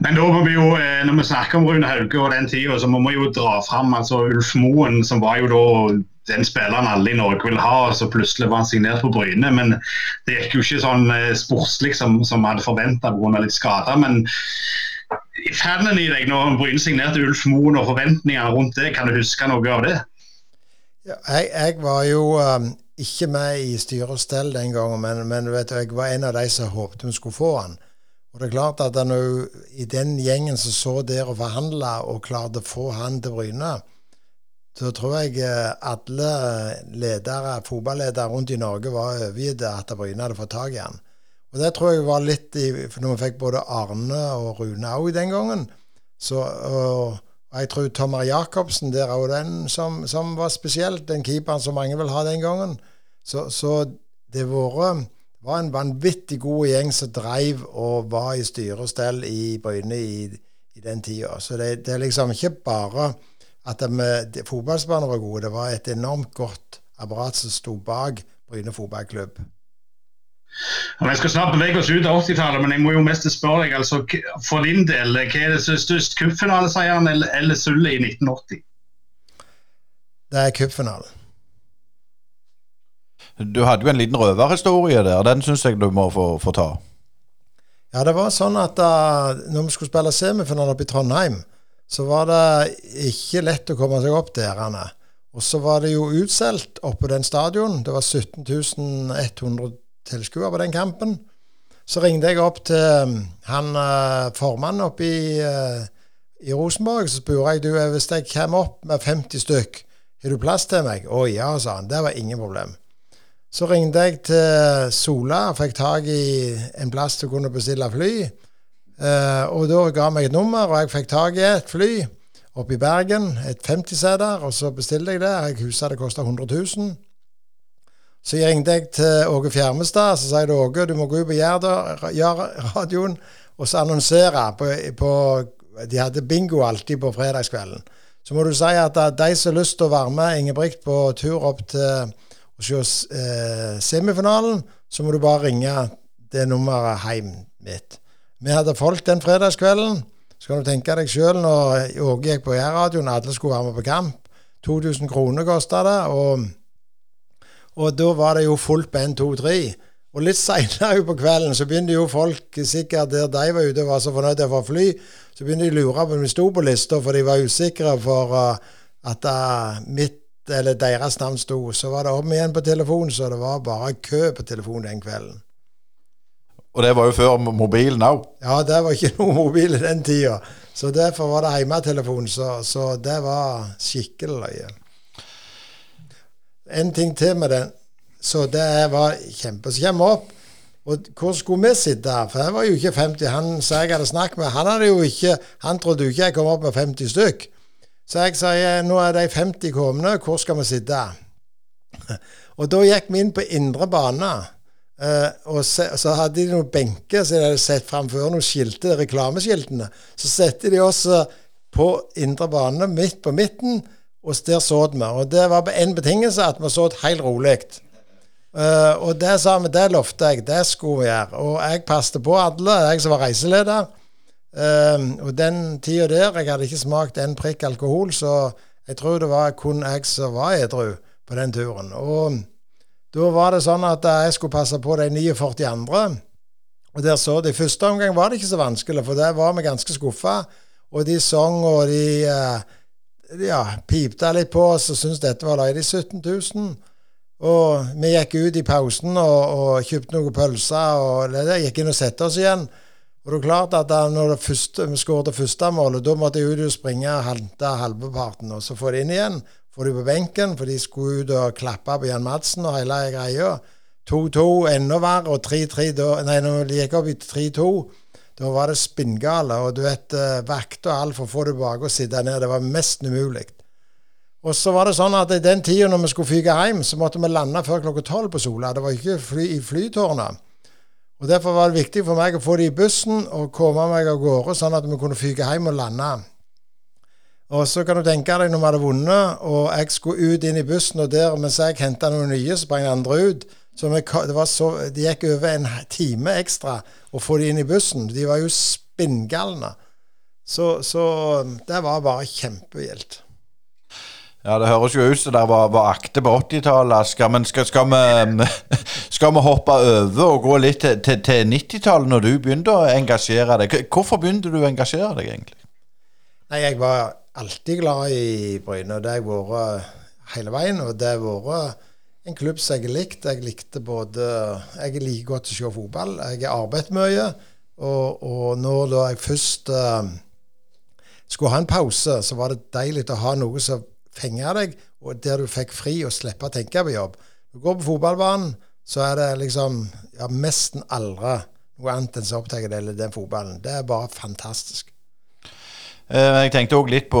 Men da må vi jo, eh, når vi snakker om Rune Hauge og den tida, så må vi jo dra fram altså Ulf Moen, som var jo da den spilleren alle i Norge vil ha, og så plutselig var han signert på Bryne. Men det gikk jo ikke sånn eh, sportslig som, som hadde forventa pga. litt skader. Men fanen i deg når Bryne signerte Ulf Moen og forventningene rundt det, kan du huske noe av det? Ja, jeg, jeg, var jo um, ikke med i styre og stell den gangen, men, men du, jeg var en av de som håpte vi skulle få han. Og det er klart at når, I den gjengen som så der og forhandla og klarte å få han til Bryne, så tror jeg eh, alle ledere, fotballedere rundt i Norge var overgitt at Bryne hadde fått tak i han. Og det tror jeg var litt i, Når vi fikk både Arne og Rune òg den gangen så, og, jeg tror Tommer Jacobsen der òg, den som, som, var spesielt, den keeperen som mange vil ha den gangen. Så, så det var, var en vanvittig god gjeng som dreiv og var i styre og stell i Bryne i, i den tida. Så det, det er liksom ikke bare at fotballspillerne var gode. Det var et enormt godt apparat som sto bak Bryne fotballklubb. Vi skal snart bevege oss ut av 80-tallet, men jeg må jo mest spørre deg, altså, for din del, hva er det som er størst, cupfinaleseieren eller, eller sølvet i 1980? Det er cupfinalen. Du hadde jo en liten røverhistorie der, den syns jeg du må få, få, ta. Ja, det var sånn at da når vi skulle spille semifinale oppe i Trondheim, så var det ikke lett å komme seg opp der. Og så var det jo utsolgt oppe på den stadion. Det var 17 100 tilskuere på den kampen. Så ringte jeg opp til um, han uh, formannen oppe i, uh, i Rosenborg. Så spurte jeg du, eh, hvis jeg kommer opp med 50 stykk, har du plass til meg? Å ja, sa han. Det var ingen problem. Så ringte jeg til Sola og fikk tak i en plass til å kunne bestille fly. Eh, og da ga meg et nummer, og jeg fikk tak i et fly oppe i Bergen. Et 50-seter, og så bestilte jeg det. Jeg husker det kosta 100 000. Så jeg ringte jeg til Åge Fjermestad, så sa jeg til Åge du må gå ut på Jærradioen og så annonsere på, på De hadde bingo alltid på fredagskvelden. Så må du si at de som har lyst til å være med Ingebrigt på tur opp til å se eh, semifinalen, så må du bare ringe det nummeret hjem mitt. Vi hadde folk den fredagskvelden. Så kan du tenke deg sjøl når Åge gikk på Jærradioen, alle skulle være med på kamp. 2000 kroner kosta det. og og da var det jo fullt på 1, 2, 3. Og litt seinere på kvelden så begynte jo folk, sikkert der de var ute og var så fornøyde for å fly, så begynte de å lure på om de sto på lista, for de var usikre for uh, at uh, mitt eller deres navn sto. Så var det om igjen på telefonen, så det var bare kø på telefonen den kvelden. Og det var jo før mobilen òg? Ja, det var ikke noe mobil i den tida. Så derfor var det hjemmetelefon, så, så det var skikkelig løye en ting til med den. Så det var kjempe. Så kommer vi opp, og hvor skulle vi sitte? For jeg var jo ikke 50. Han sa jeg hadde snakket med, han hadde jo ikke, han trodde jo ikke jeg kom opp med 50 stykk. Så jeg sier nå er de 50 kommende, hvor skal vi sitte? Og da gikk vi inn på indre bane. Uh, og se, så hadde de noen benker som de hadde sett framfor noen skilte, reklameskiltene. Så satte de oss på indre bane midt på midten og der så vi. Og det var på én betingelse, at vi så helt rolig. Uh, og det sa vi, det lovte jeg, det skulle vi gjøre. Og jeg passet på alle, jeg som var reiseleder. Uh, og den tida der, jeg hadde ikke smakt en prikk alkohol, så jeg tror det var kun jeg som var edru på den turen. Og da var det sånn at jeg skulle passe på de 49 andre. Og der så de. Første omgang var det ikke så vanskelig, for der var vi ganske skuffa. Og de sang, og de uh, ja, pipte litt på oss og syntes dette var løye. De 17 000. Og vi gikk ut i pausen og, og kjøpte noen pølser og det, gikk inn og satte oss igjen. Og det er klart at da når det første, vi skåret det første målet, da måtte jeg ut og springe og hente halvparten, og så få det inn igjen. Få de på benken, for de skulle ut og klappe på Jan Madsen og hele greia. 2-2, enda verre, og 3-3 da Nei, når de gikk opp i 3-2 da var det spinngale, og du vet, vakter og alt for å få det tilbake og sitte ned. Det var mest umulig. Og så var det sånn at i den tida når vi skulle fyke hjem, så måtte vi lande før klokka tolv på Sola. Det var ikke fly i flytårnet. Og Derfor var det viktig for meg å få det i bussen og komme meg av gårde, sånn at vi kunne fyke hjem og lande. Og så kan du tenke deg når vi hadde vunnet, og jeg skulle ut inn i bussen, og der mens jeg henta noen nye, så sprang andre ut. Så vi, det, så, det gikk over en time ekstra å få de inn i bussen. De var jo spinngalne. Så, så det var bare kjempegildt. Ja, det høres jo ut som det var, var akte på 80-tallet, Men skal, skal, vi, skal, vi, hoppe over og gå litt til, til, til 90-tallet, når du begynte å engasjere deg? Hvorfor begynte du å engasjere deg, egentlig? Nei, Jeg var alltid glad i Bryne. Det har jeg vært hele veien. Og det har vært en klubb som jeg har likt. Jeg likte både Jeg liker godt å se fotball. Jeg har arbeidet mye. Og, og når da jeg først uh, skulle ha en pause, så var det deilig å ha noe som fenger deg, og der du fikk fri og slippe å tenke på jobb. Du går på fotballbanen, så er det liksom ja, nesten aldri noe annet enn som opptar deg, den fotballen. Det er bare fantastisk. Eh, jeg tenkte òg litt på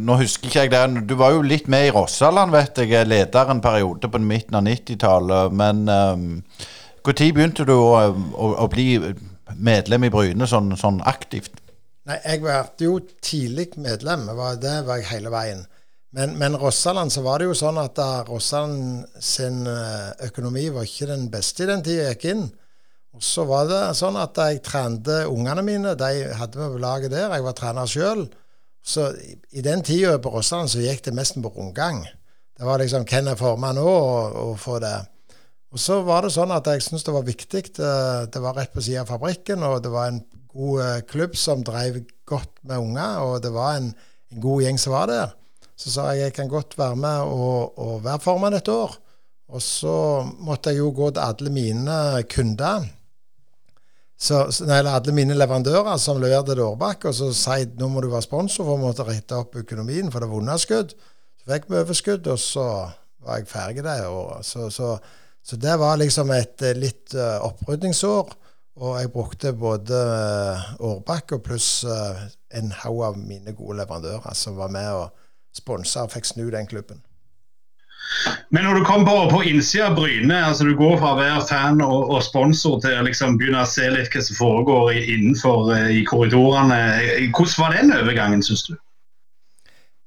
Nå husker ikke jeg det Du var jo litt med i Rossaland, vet jeg. Leder en periode på midten av 90-tallet. Men um, når begynte du å, å, å, bli medlem i Bryne sånn, sånn aktivt? Nei, Jeg ble jo tidlig medlem. Det var jeg hele veien. Men, men Rossaland så var det jo sånn at Rossaland sin eh, økonomi var ikke den beste i den tida jeg gikk inn. Og så var det sånn at jeg trente ungene mine. De hadde vi på laget der. Jeg var trener sjøl. Så i den tida på Rossland så gikk det mest på rundgang. Det var liksom hvem er formann nå, og, få det. Og så var det sånn at jeg syntes det var viktig. Det var rett på sida av fabrikken, og det var en god eh, klubb som drev godt med unger, og det var en, en god gjeng som var der. Så sa jeg jeg kan godt være med og, og være formann et år. Og så måtte jeg jo gå til alle mine kunder så, nei, alle mine leverandører som leverte Dårbakk, og så sier nå må du være sponsor for å måtte rette opp økonomien, for det var underskudd. Så fikk vi overskudd, og så var jeg ferdig det året. Så, så, Så det var liksom et eh, litt uh, opprydningsår. Og jeg brukte både uh, Årbakk og pluss uh, en haug av mine gode leverandører som var med og sponsa og fikk snu den klubben. Men når du kommer på, på innsida av Bryne, altså du går fra å være fan og, og sponsor til å liksom begynne å se litt hva som foregår i, innenfor i korridorene. Hvordan var den overgangen, syns du?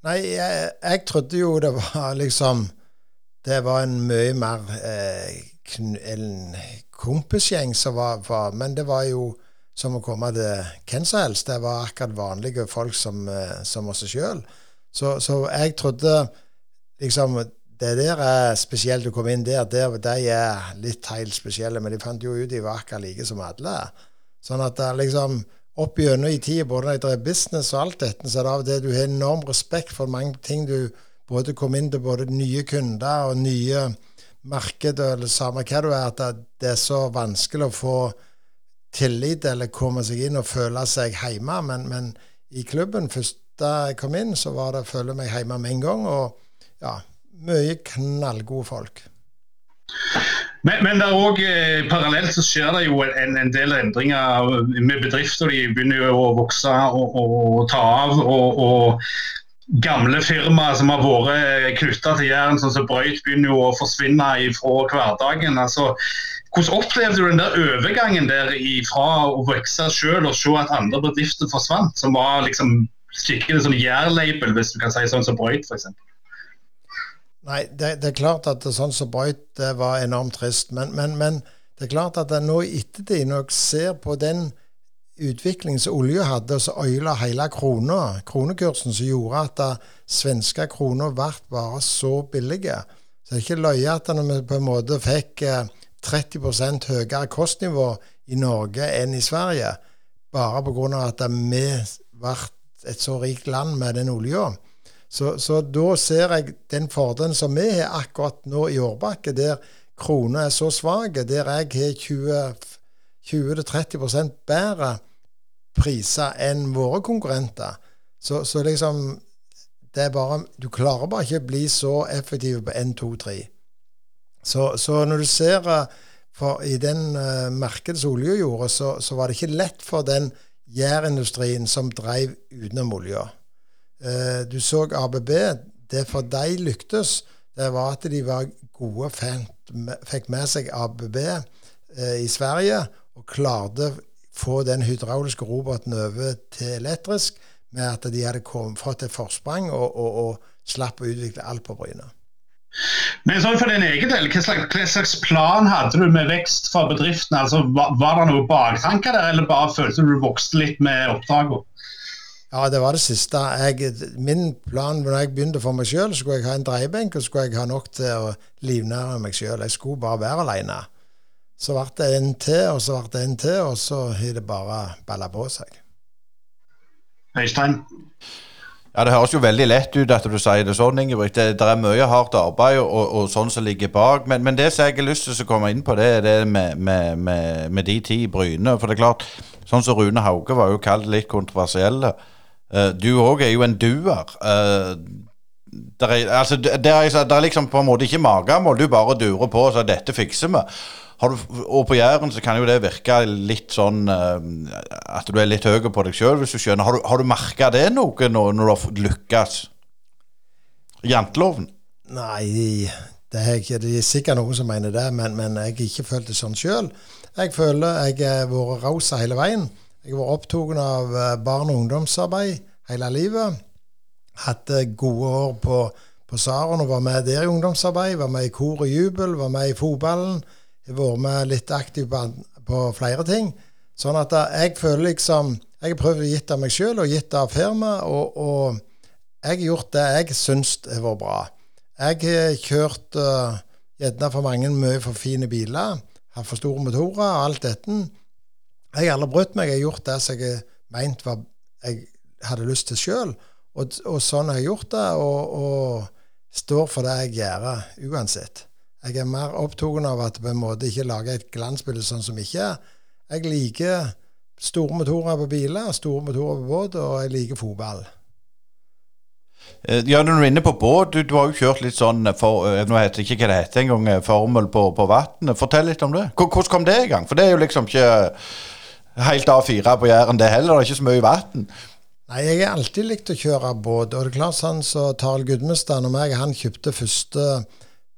Nei, jeg, jeg, trodde jo det var liksom Det var en mye mer eh, en kompisgjeng som var, var, Men det var jo som å komme til hvem som helst. Det var akkurat vanlige folk som, eh, som oss sjøl. Så, så, jeg trodde liksom Det der er spesielt å komme inn der. der de er litt helt spesielle, men de fant jo ut de var akkurat like som alle. Sånn at det liksom opp gjennom i tida, både når jeg drev business og alt dette, så er det av og til du har enorm respekt for mange ting du både kom inn til både nye kunder og nye marked, eller samme hva du er, at det er så vanskelig å få tillit eller komme seg inn og føle seg hjemme. Men, men i klubben, først da jeg kom inn, så var det føle meg hjemme med en gang. Og ja, mye knallgode folk. Men, men også, eh, parallelt så skjer det jo en, en, del endringer med bedrifter. De begynner jo å vokse og, og ta av. og, og gamle firmaer som har vært knytta til Jæren, sånn som Brøyt, begynner jo å forsvinne fra hverdagen. Altså, hvordan opplevde du den der overgangen der fra å vokse sjøl og se at andre bedrifter forsvant, som var liksom skikkelig sånn jærlabel, hvis du kan si sånn som Brøyt f.eks.? Nei, det, det, er klart at sånn som Brøyt det var enormt trist. Men, men, men, det er klart at nå i ettertid, når jeg ser på den utviklingen som olja hadde, og så øyla hele krona, kronekursen, som gjorde at svenske kroner ble bare så billige. Så det er ikke løye at vi på en måte fikk 30% høyere kostnivå i Norge enn i Sverige, bare pga. at vi ble et så rikt land med den olja. Så, så, da ser jeg den fordelen som vi har akkurat nå i Årbakke, der krona er så svak, der jeg har 20-30% bedre priser enn våre konkurrenter. Så, så, liksom det er bare, Du klarer bare ikke å bli så effektiv på 1, 2, 3. Så, så når du ser eh, for i den uh, markedet som olja gjorde, så, var det ikke lett for den jærindustrien som drev utenom olja. Eh, du så ABB. Det for de lyktes, det var at de var gode, fikk med seg ABB eh, i Sverige og klarte å få den hydrauliske roboten over til elektrisk med at de hadde kommet, fått et forsprang og, og, og slapp å utvikle alt på Bryne. Men sånn for din egen del, hva slags, hva slags, plan hadde du med vekst for bedriften? Altså, var, var det noe baktanker der, eller bare følte du vokste litt med oppdragene? Ja, det var det siste. Jeg, min plan når jeg begynte for meg sjøl, skulle jeg ha en dreiebenk, og skulle jeg ha nok til å livnære meg sjøl. Jeg skulle bare være aleine. Så ble det en til, og så ble det en til, og så har det bare balla på seg. Øystein? Ja, Det høres jo veldig lett ut at du sier det sånn, Ingebrigt. Det, det, er mye hardt arbeid og, og, sånn som ligger bak. Men, men det som jeg har lyst til å komme inn på, det er det med, med, med, med de ti i Bryne. For det er klart, sånn som Rune Hauge var jo kalt litt kontroversielle. Uh, du òg er jo en duer. Uh, der er, altså, der, er, der er liksom på en måte ikke magemål. Du bare durer på og sier 'dette fikser vi'. Du, og på Jæren så kan jo det virke litt sånn uh, at du er litt høy på deg sjøl, hvis du skjønner. Har du, har du merka det noe når, når du har lykkes? Janteloven? Nei, det er, det er sikkert noen som mener det, men, men jeg har ikke følt det sånn sjøl. Jeg føler jeg har vært raus hele veien. Jeg var opptatt av eh, barne- og ungdomsarbeid hele livet. Hadde gode år på, på Saren og var med der i ungdomsarbeid. Var med i kor og jubel, var med i fotballen. Har vært med litt aktiv på, på, flere ting. Sånn at eh, jeg føler liksom Jeg har prøvd å gitt av meg sjøl og gitt av firmaet, og, og, jeg har gjort det jeg syns har vært bra. Jeg har kjørt uh, gjerne for mange mye for fine biler, har for store motorer og alt dette. Jeg har aldri brutt meg. Jeg har gjort det som jeg mente var jeg hadde lyst til sjøl. Og, og, sånn har jeg gjort det, og, og står for det jeg gjør, uansett. Jeg er mer opptatt av at en måte ikke lage et glansbilde sånn som ikke er. Jeg liker store motorer på biler, store motorer på båt, og jeg liker fotball. Eh, Ja, når du er inne på båt, du, du har jo kjørt litt sånn for, eh, Nå heter det ikke hva det heter engang, eh, formel på, på vannet. Fortell litt om det. Hvordan kom det i gang? For det er jo liksom ikke helt A4 på Jæren, det heller. Det er ikke så mye vann. Nei, jeg har alltid likt å kjøre båt. Og det er klart sånn så Tarl Gudmestad og meg, han kjøpte første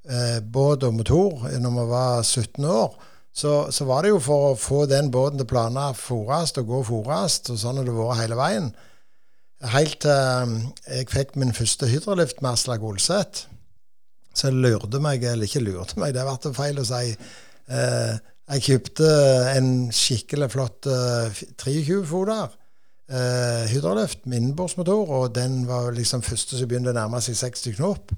eh, båt og motor når vi var 17 år. Så, så var det jo for å få den båten til planer fòres og gå fòres, og sånn har det vært hele veien. Helt til eh, jeg fikk min første hydrolift med Aslak Olseth. Så jeg lurte meg, eller ikke lurte meg, det ble feil å si. Eh, jeg kjøpte en skikkelig flott eh, 23-foter Uh, hydrolift med innbordsmotor, og den var liksom første som begynte å nærme seg 60 knop.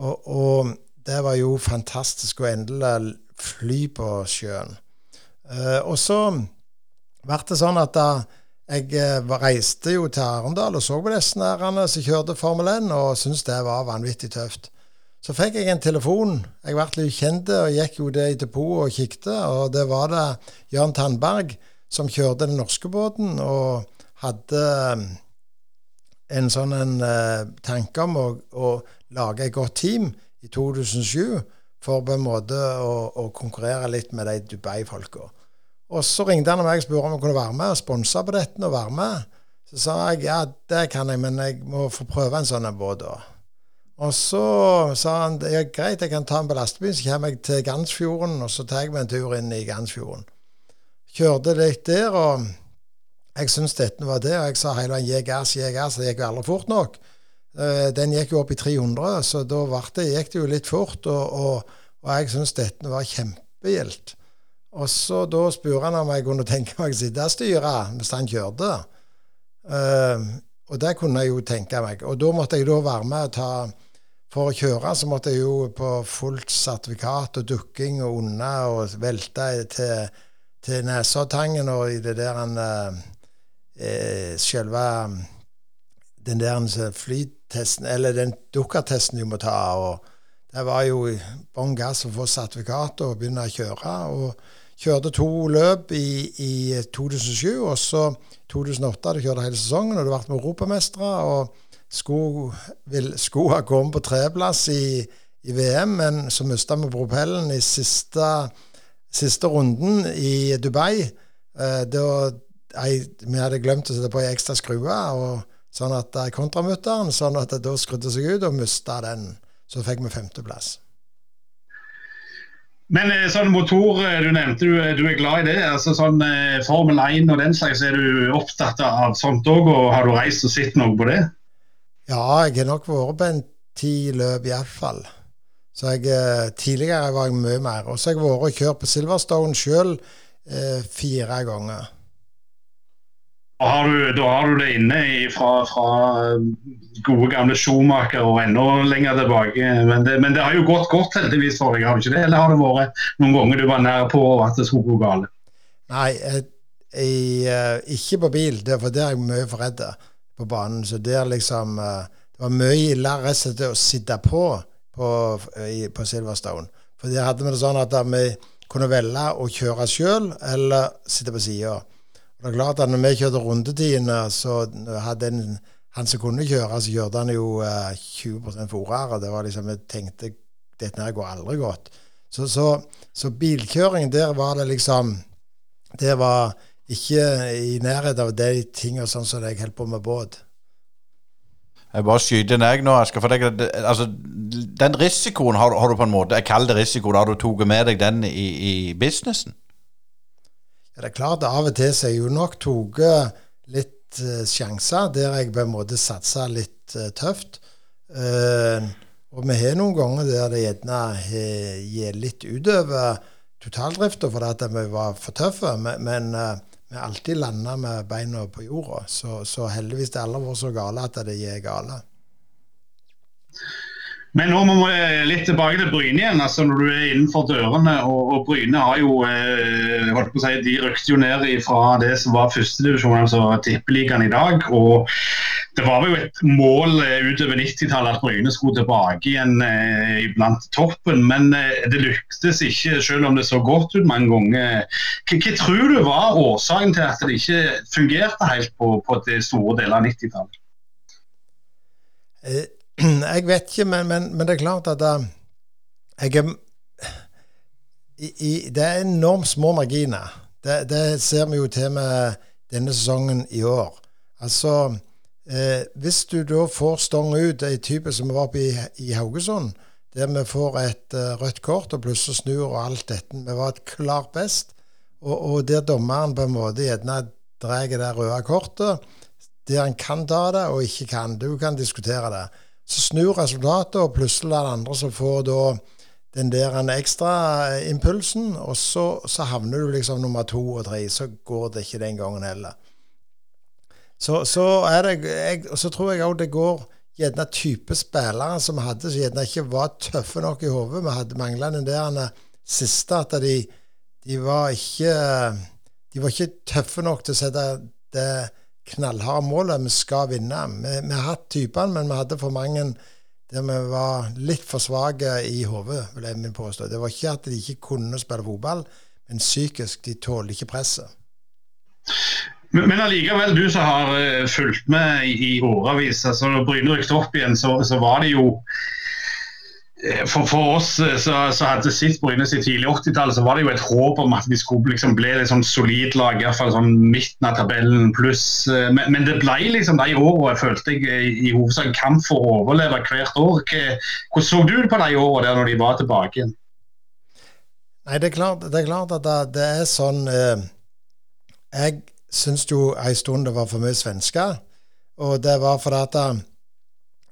Og, og det var jo fantastisk å endelig fly på sjøen. Uh, og så ble det sånn at da jeg eh, reiste jo til Arendal og så på disse nærene som kjørte Formel 1, og syntes det var vanvittig tøft. Så fikk jeg en telefon. Jeg ble litt kjent og gikk jo det i depotet og kikket, og det var det Jørn Tandberg som kjørte den norske båten, og hadde eh, en sånn en eh, tanke om å, å lage et godt team i 2007 for på en måte å, å konkurrere litt med de Dubai-folka. Og så ringte han meg og spurte om jeg kunne være med og sponse på dette og være med. Så sa jeg ja, det kan jeg, men jeg må få prøve en sånn båt da. Og så sa han ja, greit, jeg kan ta den på lastebilen, så kommer jeg til Gansfjorden, og så tar jeg meg en tur inn i Gansfjorden. Kjørte litt der, og jeg syntes dette var det, og jeg sa hele veien 'gi gass, gi gass', det gikk jo aldri fort nok. Eh, Den gikk jo opp i 300, så da det, gikk det jo litt fort, og, og, og jeg syntes dette var kjempegildt. Og så da spurte han om jeg kunne tenke meg å sitte og styre hvis han kjørte. Uh, og det kunne jeg jo tenke meg. Og da måtte jeg da være med og ta For å kjøre så måtte jeg jo på fullt sertifikat og dukking og unna og velte til, til Nesoddtangen og i det der en eh, eh, Selve den der flytesten, eller den dukkertesten du må ta. og Det var jo bånn gass å få sertifikat og begynne å kjøre. og Kjørte to løp i, i 2007, og så 2008 hadde kjørt hele sesongen, og det ble europamestere. og Skulle, skulle ha kommet på tredjeplass i, i VM, men så mista vi propellen i siste, siste runden i Dubai. Eh, da, jeg, vi hadde glemt å sette på ei ekstra skrue, sånn at eh, kontramutteren, sånn at da skrudde seg ut, og mista den. Så fikk vi femteplass. Men eh, sånn motor, eh, du nevnte du, du er glad i det. altså sånn Formel 1 og den slags, er du opptatt av sånt òg? Og har du reist og sett noe på det? Ja, jeg har nok vært på en ti løp iallfall. Så jeg, eh, tidligere var jeg mye mer. Og så har jeg vært og kjørt på Silverstone sjøl eh, fire ganger. Har du, da har du det inne fra, fra gode gamle Schumacher og enda lenger tilbake. Men det, men det har jo gått godt heldigvis for deg, har det ikke det? Eller har det vært noen ganger du var nær på at det skulle gå galt? Nei, jeg, jeg, eh, ikke på bil, det, for der er jeg mye for redd på banen. Så der liksom eh, Det var mye ildere rett å sitte på på, i, på Silverstone. For der hadde vi det sånn at vi kunne velge å kjøre sjøl eller sitte på sida. Det er klart at når vi kjørte rundetidene, så hadde en, han som kunne kjøre, så kjørte han jo eh, 20% fortere. Det var liksom, Jeg tenkte dette her går aldri godt. Så, så, så bilkjøring, der var det liksom Det var ikke i nærheten av de tingene sånn som jeg holder på med båt. Jeg bare skyter inn jeg nå, Asker. For deg, altså, den risikoen har, har du på en måte Jeg kaller det risiko. Har du tatt med deg den i, i businessen? Ja, det er klart, av og til så har jeg jo nok tatt litt uh, sjanser der jeg på en måte satsa litt uh, tøft. Uh, og vi har noen ganger der det gjerne gir litt utover totaldrifta fordi vi var for tøffe, men, men vi alltid lander med beina på jorda. Så, så heldigvis det aldri vært så gale at det er gale. Men nå må vi litt tilbake til Bryne igjen. altså Når du er innenfor dørene. Og, og Bryne har jo eh, holdt på å si, De rykte jo ned fra det som var førstedivisjon, altså tippeligaen i dag. og Det var jo et mål eh, utover 90-tallet at Bryne skulle tilbake igjen eh, blant toppen. Men eh, det lyktes ikke, selv om det så godt ut mange ganger. Hva, tror du var årsaken til at det ikke fungerte helt på, på det store deler av 90-tallet? Eh, jeg vet ikke, men, men, men, det er klart at uh, jeg er i, i, Det er enormt små marginer. Det, det, ser vi jo til med denne sesongen i år. Altså, eh, Hvis du da får stong ut, ei type som var oppe i, i Haugesund, der vi får et uh, rødt kort og plutselig snur og alt dette Vi var et klart best. Og, og der dommeren på en måte gjerne drar det røde kortet, der han kan ta det og ikke kan. Du kan diskutere det. Så snur resultatet, og plutselig er det andre som får da den der ekstra impulsen, og så, så, havner du liksom nummer to og tre. Så går det ikke den gangen heller. Så, så, det, jeg, så tror jeg òg det går gjerne type spillere som vi hadde, som gjerne ikke var tøffe nok i hodet. Vi hadde manglende der siste at de, de, var ikke De var ikke tøffe nok til å sette det knallharde målet. Vi skal vinne. Vi, vi har hatt typene, men vi hadde for mange der vi var litt for svake i hodet, vil jeg min påstå. Det var ikke at de ikke kunne spille fotball, men psykisk. De tålte ikke presset. Men, allikevel, du som har uh, fulgt med i, årevis. altså Når Bryne rykket opp igjen, så, så var det jo Eh, for, for, oss som så, så hadde sitt Bryne i tidlig 80-tall, så var det jo et håp om at de skulle liksom bli et sånn solid lag, iallfall sånn midten av tabellen pluss. Eh, men, men, det ble liksom de årene, følte jeg, i hovedsak kamp for å overleve hvert år. Hvordan så du på de årene der når de var tilbake igjen? Nei, det er klart, det er klart at det, det, er sånn eh, Jeg syns jo en stund det var for mye svensker. Og det var fordi at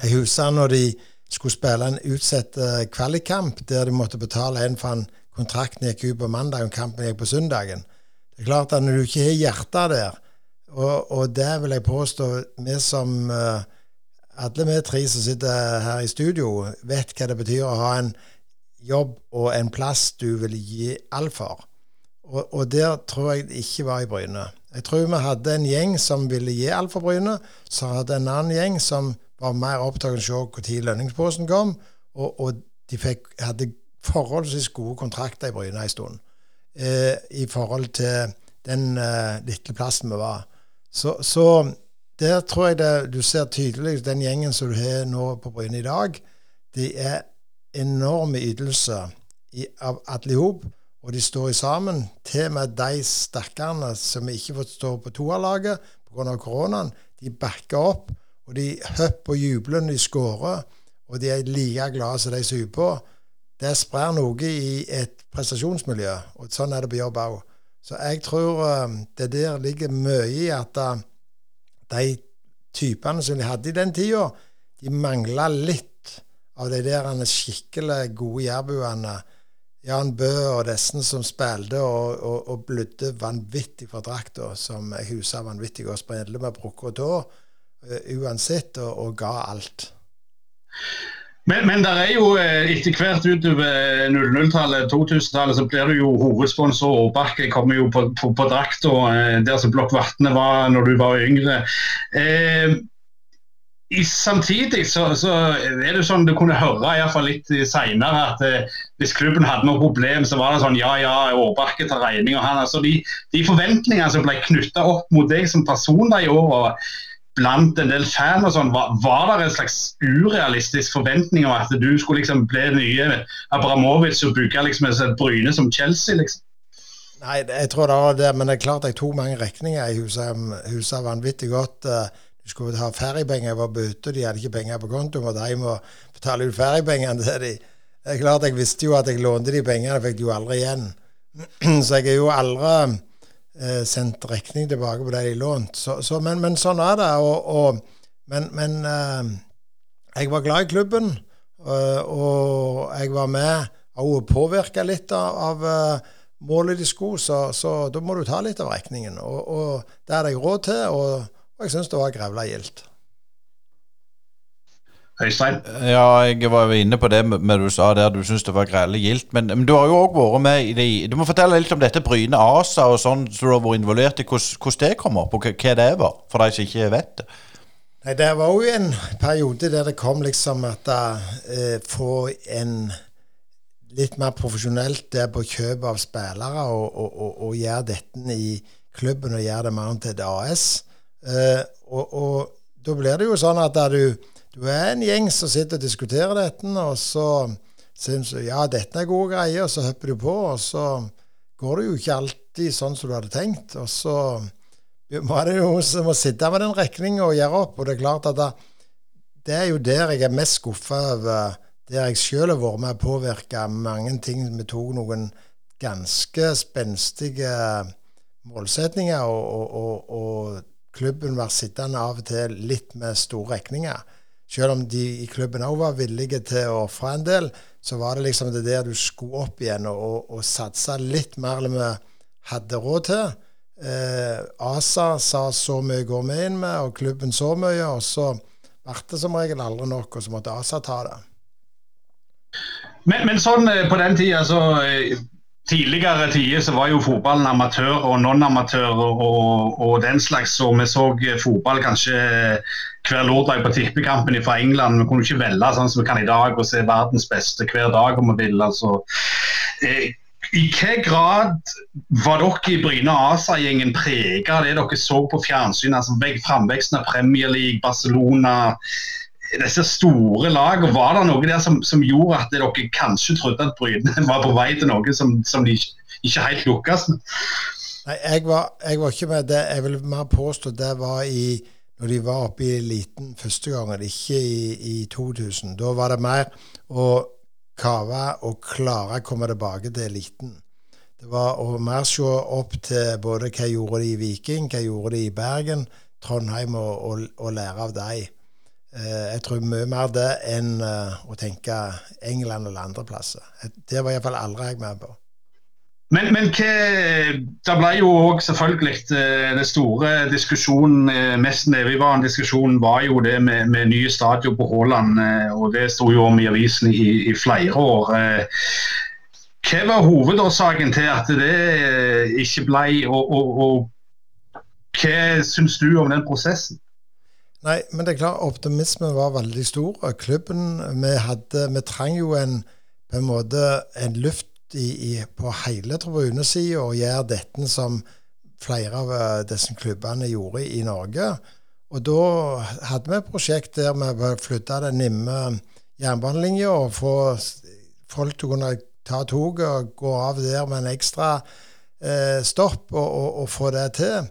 jeg husker når de skulle spille en utsatt uh, kvalikkamp der de måtte betale en for en kontrakten gikk ut på mandag og kampen gikk på søndagen. Det er klart at Når du ikke har hjertet der, og, og det vil jeg påstå vi som uh, Alle vi tre som sitter her i studio, vet hva det betyr å ha en jobb og en plass du vil gi alt for. Og, og der tror jeg det ikke var i Bryne. Jeg tror vi hadde en gjeng som ville gi alt for Bryne. Så hadde en annen gjeng som var mer opptatt av å se når lønningsposen kom, og, og de fikk, hadde forholdsvis gode kontrakter i Bryne en stund eh, i forhold til den eh, lille plassen vi var. Så, så, der tror jeg det, du ser tydelig den gjengen som du har nå på Bryne i dag. De er enorme ytelser av alle i hop, og de står sammen. Til og med de stakkarene som ikke får stå på toerlaget pga. koronaen, de backer opp og de hopper og jubler når de skårer, og de er like glade som de som er på. Det sprer noe i et prestasjonsmiljø, og sånn er det på jobb òg. Så jeg tror um, det der ligger mye i at uh, de typene som de hadde i den tida, de mangla litt av de der skikkelig gode jærbuene. Jan Bø og disse som spilte og, og, og blødde vanvittig for drakta, som jeg husker vanvittig godt. Spredde med brukket. Eh, uansett, og, og ga alt. Men, men det er jo eh, etter hvert utover 00-tallet, 2000-tallet, så blir du jo hovedsponsor. Årbakke kommer jo på, på, på drakta, eh, der som Blokk Vatne var når du var yngre. Eh, i, samtidig så, så, er det sånn du kunne høre i hvert fall litt seinere at eh, hvis klubben hadde noe problem, så var det sånn ja, ja, Årbakke tar regninga. Altså, de, de forventningene som ble knytta opp mot deg som person de åra, blant en del fan og sånn, var, var, det en slags urealistisk forventning om at du skulle liksom bli nye Abramovic og bygge liksom et Bryne som Chelsea? liksom? Nei, jeg tror det var det, men det er klart jeg tok mange regninger. Jeg husa vanvittig godt. Eh, du skulle ha feriepenger, jeg på ute, de hadde ikke penger på konto, måtte hjem og betale ut feriepengene til de. Det er klart Jeg visste jo at jeg lånte de pengene, fikk de jo aldri igjen. Så jeg er jo aldri eh, sendt regning tilbake på det de lånte. Så, så, men, men, sånn er det. Og, og, men, men eh, jeg var glad i klubben, og, eh, og jeg var med og påvirka litt av, av eh, målet de skulle, så, så, da må du ta litt av regningen. Og, og det hadde jeg råd til, og, og jeg syns det var grevla gildt. Øystein? Ja, jeg var jo inne på det med du sa der du syns det var grelle gildt. Men, men, du har jo òg vært med i de Du må fortelle litt om dette Bryne ASA og sånn som så du har vært involvert i. Hvordan det kom opp, og hva det var, for de som ikke vet det. Nei, Det var jo en periode der det kom liksom at uh, få en litt mer profesjonelt der på kjøp av spillere, og, og, og, og gjøre dette i klubben og gjøre det mer til et AS. Uh, og, da blir det jo sånn at du du er en gjeng som sitter og diskuterer dette, og så syns du ja, dette er gode greier, og så hopper du på, og så går det jo ikke alltid sånn som du hadde tenkt. Og så var det jo som å sitte med den regninga og gjøre opp, og det er klart at det, det er jo der jeg er mest skuffa over der jeg sjøl har vært med å påvirke mange ting. Vi tok noen ganske spenstige målsetninger, og, og, og, og, klubben var sittende av og til litt med store regninger. Selv om de i klubben òg var villige til å ofre en del, så var det liksom det der du skulle opp igjen og, og satse litt mer enn vi hadde råd til. Eh, ASA sa så mye går vi inn med, og klubben så mye. Og så ble det som regel aldri nok, og så måtte ASA ta det. Men, men sånn eh, på den tida, så eh, Tidligere tider så var jo fotballen amatør og non-amatør og, og, den slags. Og vi så eh, fotball kanskje hver lørdag på tippekampen fra England. Vi kunne ikke velge sånn som vi kan i dag og se verdens beste hver dag om vi vil. altså. Eh, I hvilken grad var dere i Bryne ASA-gjengen prega av det dere så på fjernsyn? altså Framveksten av Premier League, Barcelona disse store lagene, var det noe der som, som, gjorde at dere kanskje trodde at Bryne var på vei til noe som, som de ikke helt lukkes med? Nei, jeg var, jeg var, ikke med det. Jeg vil mer påstå det var i når de var oppe i eliten første gangen, ikke i, i 2000. Da var det mer å kave og klare å komme tilbake til eliten. Det var å mer se opp til både hva gjorde de i Viking, hva gjorde de i Bergen, Trondheim, og, og, og lære av dem. Eh, jeg tror mye mer det enn eh, å tenke England eller andre plasser. Det var iallfall aldri jeg med på. Men, men hva, det ble jo òg selvfølgelig eh, den store diskusjonen, mest evigvarende diskusjonen, var jo det med, med nye stadion på Haaland. Og det sto jo om i avisen i, i flere år. Hva var hovedårsaken til at det ikke ble, og, og, og hva syns du om den prosessen? Nei, men det er klart, optimismen var veldig stor. Klubben Vi, hadde, vi trang jo en, på en måte en luft i, i, på hele tribunesida og gjøre dette som flere av eh, disse klubbene gjorde i Norge. Og da hadde vi et prosjekt der vi flytta den nimme jernbanelinja og få folk til å kunne ta toget og gå av der med en ekstra eh, stopp og, og, og få det til.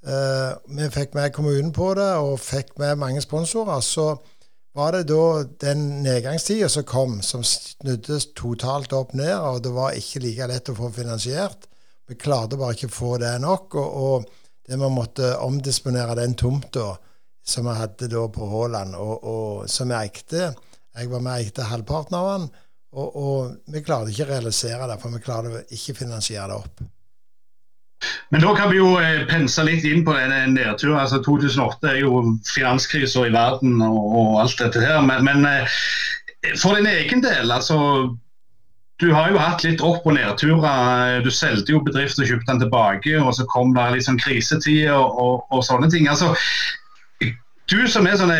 Uh, vi fikk med kommunen på det, og fikk med mange sponsorer. Så var det da den nedgangstida som kom, som snudde totalt opp ned, og det var ikke like lett å få finansiert. Vi klarte bare ikke å få det nok, og, og det vi måtte omdisponere den tomta som vi hadde da på Haaland, og, og som vi eide. Jeg var med og eide halvparten av den, og, og vi klarte ikke å realisere det, for vi klarte ikke å finansiere det opp. Men da kan vi jo eh, pense litt inn på en nedtur. Altså 2008 er jo finanskrisa i verden og, alt dette her. Men, men eh, for din egen del, altså du har jo hatt litt opp- og nedturer. Du solgte jo bedriften og kjøpte den tilbake, og så kom det litt sånn krisetider og, og, og, sånne ting. Altså, du som er sånne,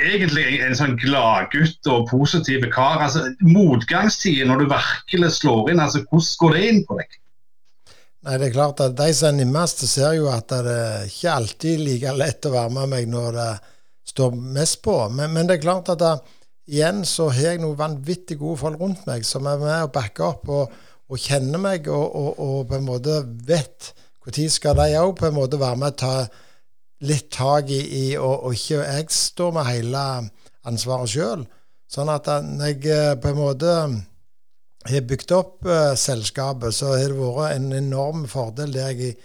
egentlig en sånn gladgutt og positiv kar. altså Motgangstider, når du virkelig slår inn, altså hvordan går det inn på deg? Nei, det er klart at De som er nimmest, ser jo at det er ikke alltid like lett å være med meg når det står mest på. Men, men det er klart at det, igjen så har jeg noen vanvittig gode folk rundt meg som er med og backer opp og, og kjenner meg og, og, og, på en måte vet når skal de òg på en måte være med og ta litt tak i, i og, ikke jeg står med hele ansvaret sjøl. Sånn at når jeg eh, på en måte har bygd opp uh, selskapet, så har det vært en enorm fordel der jeg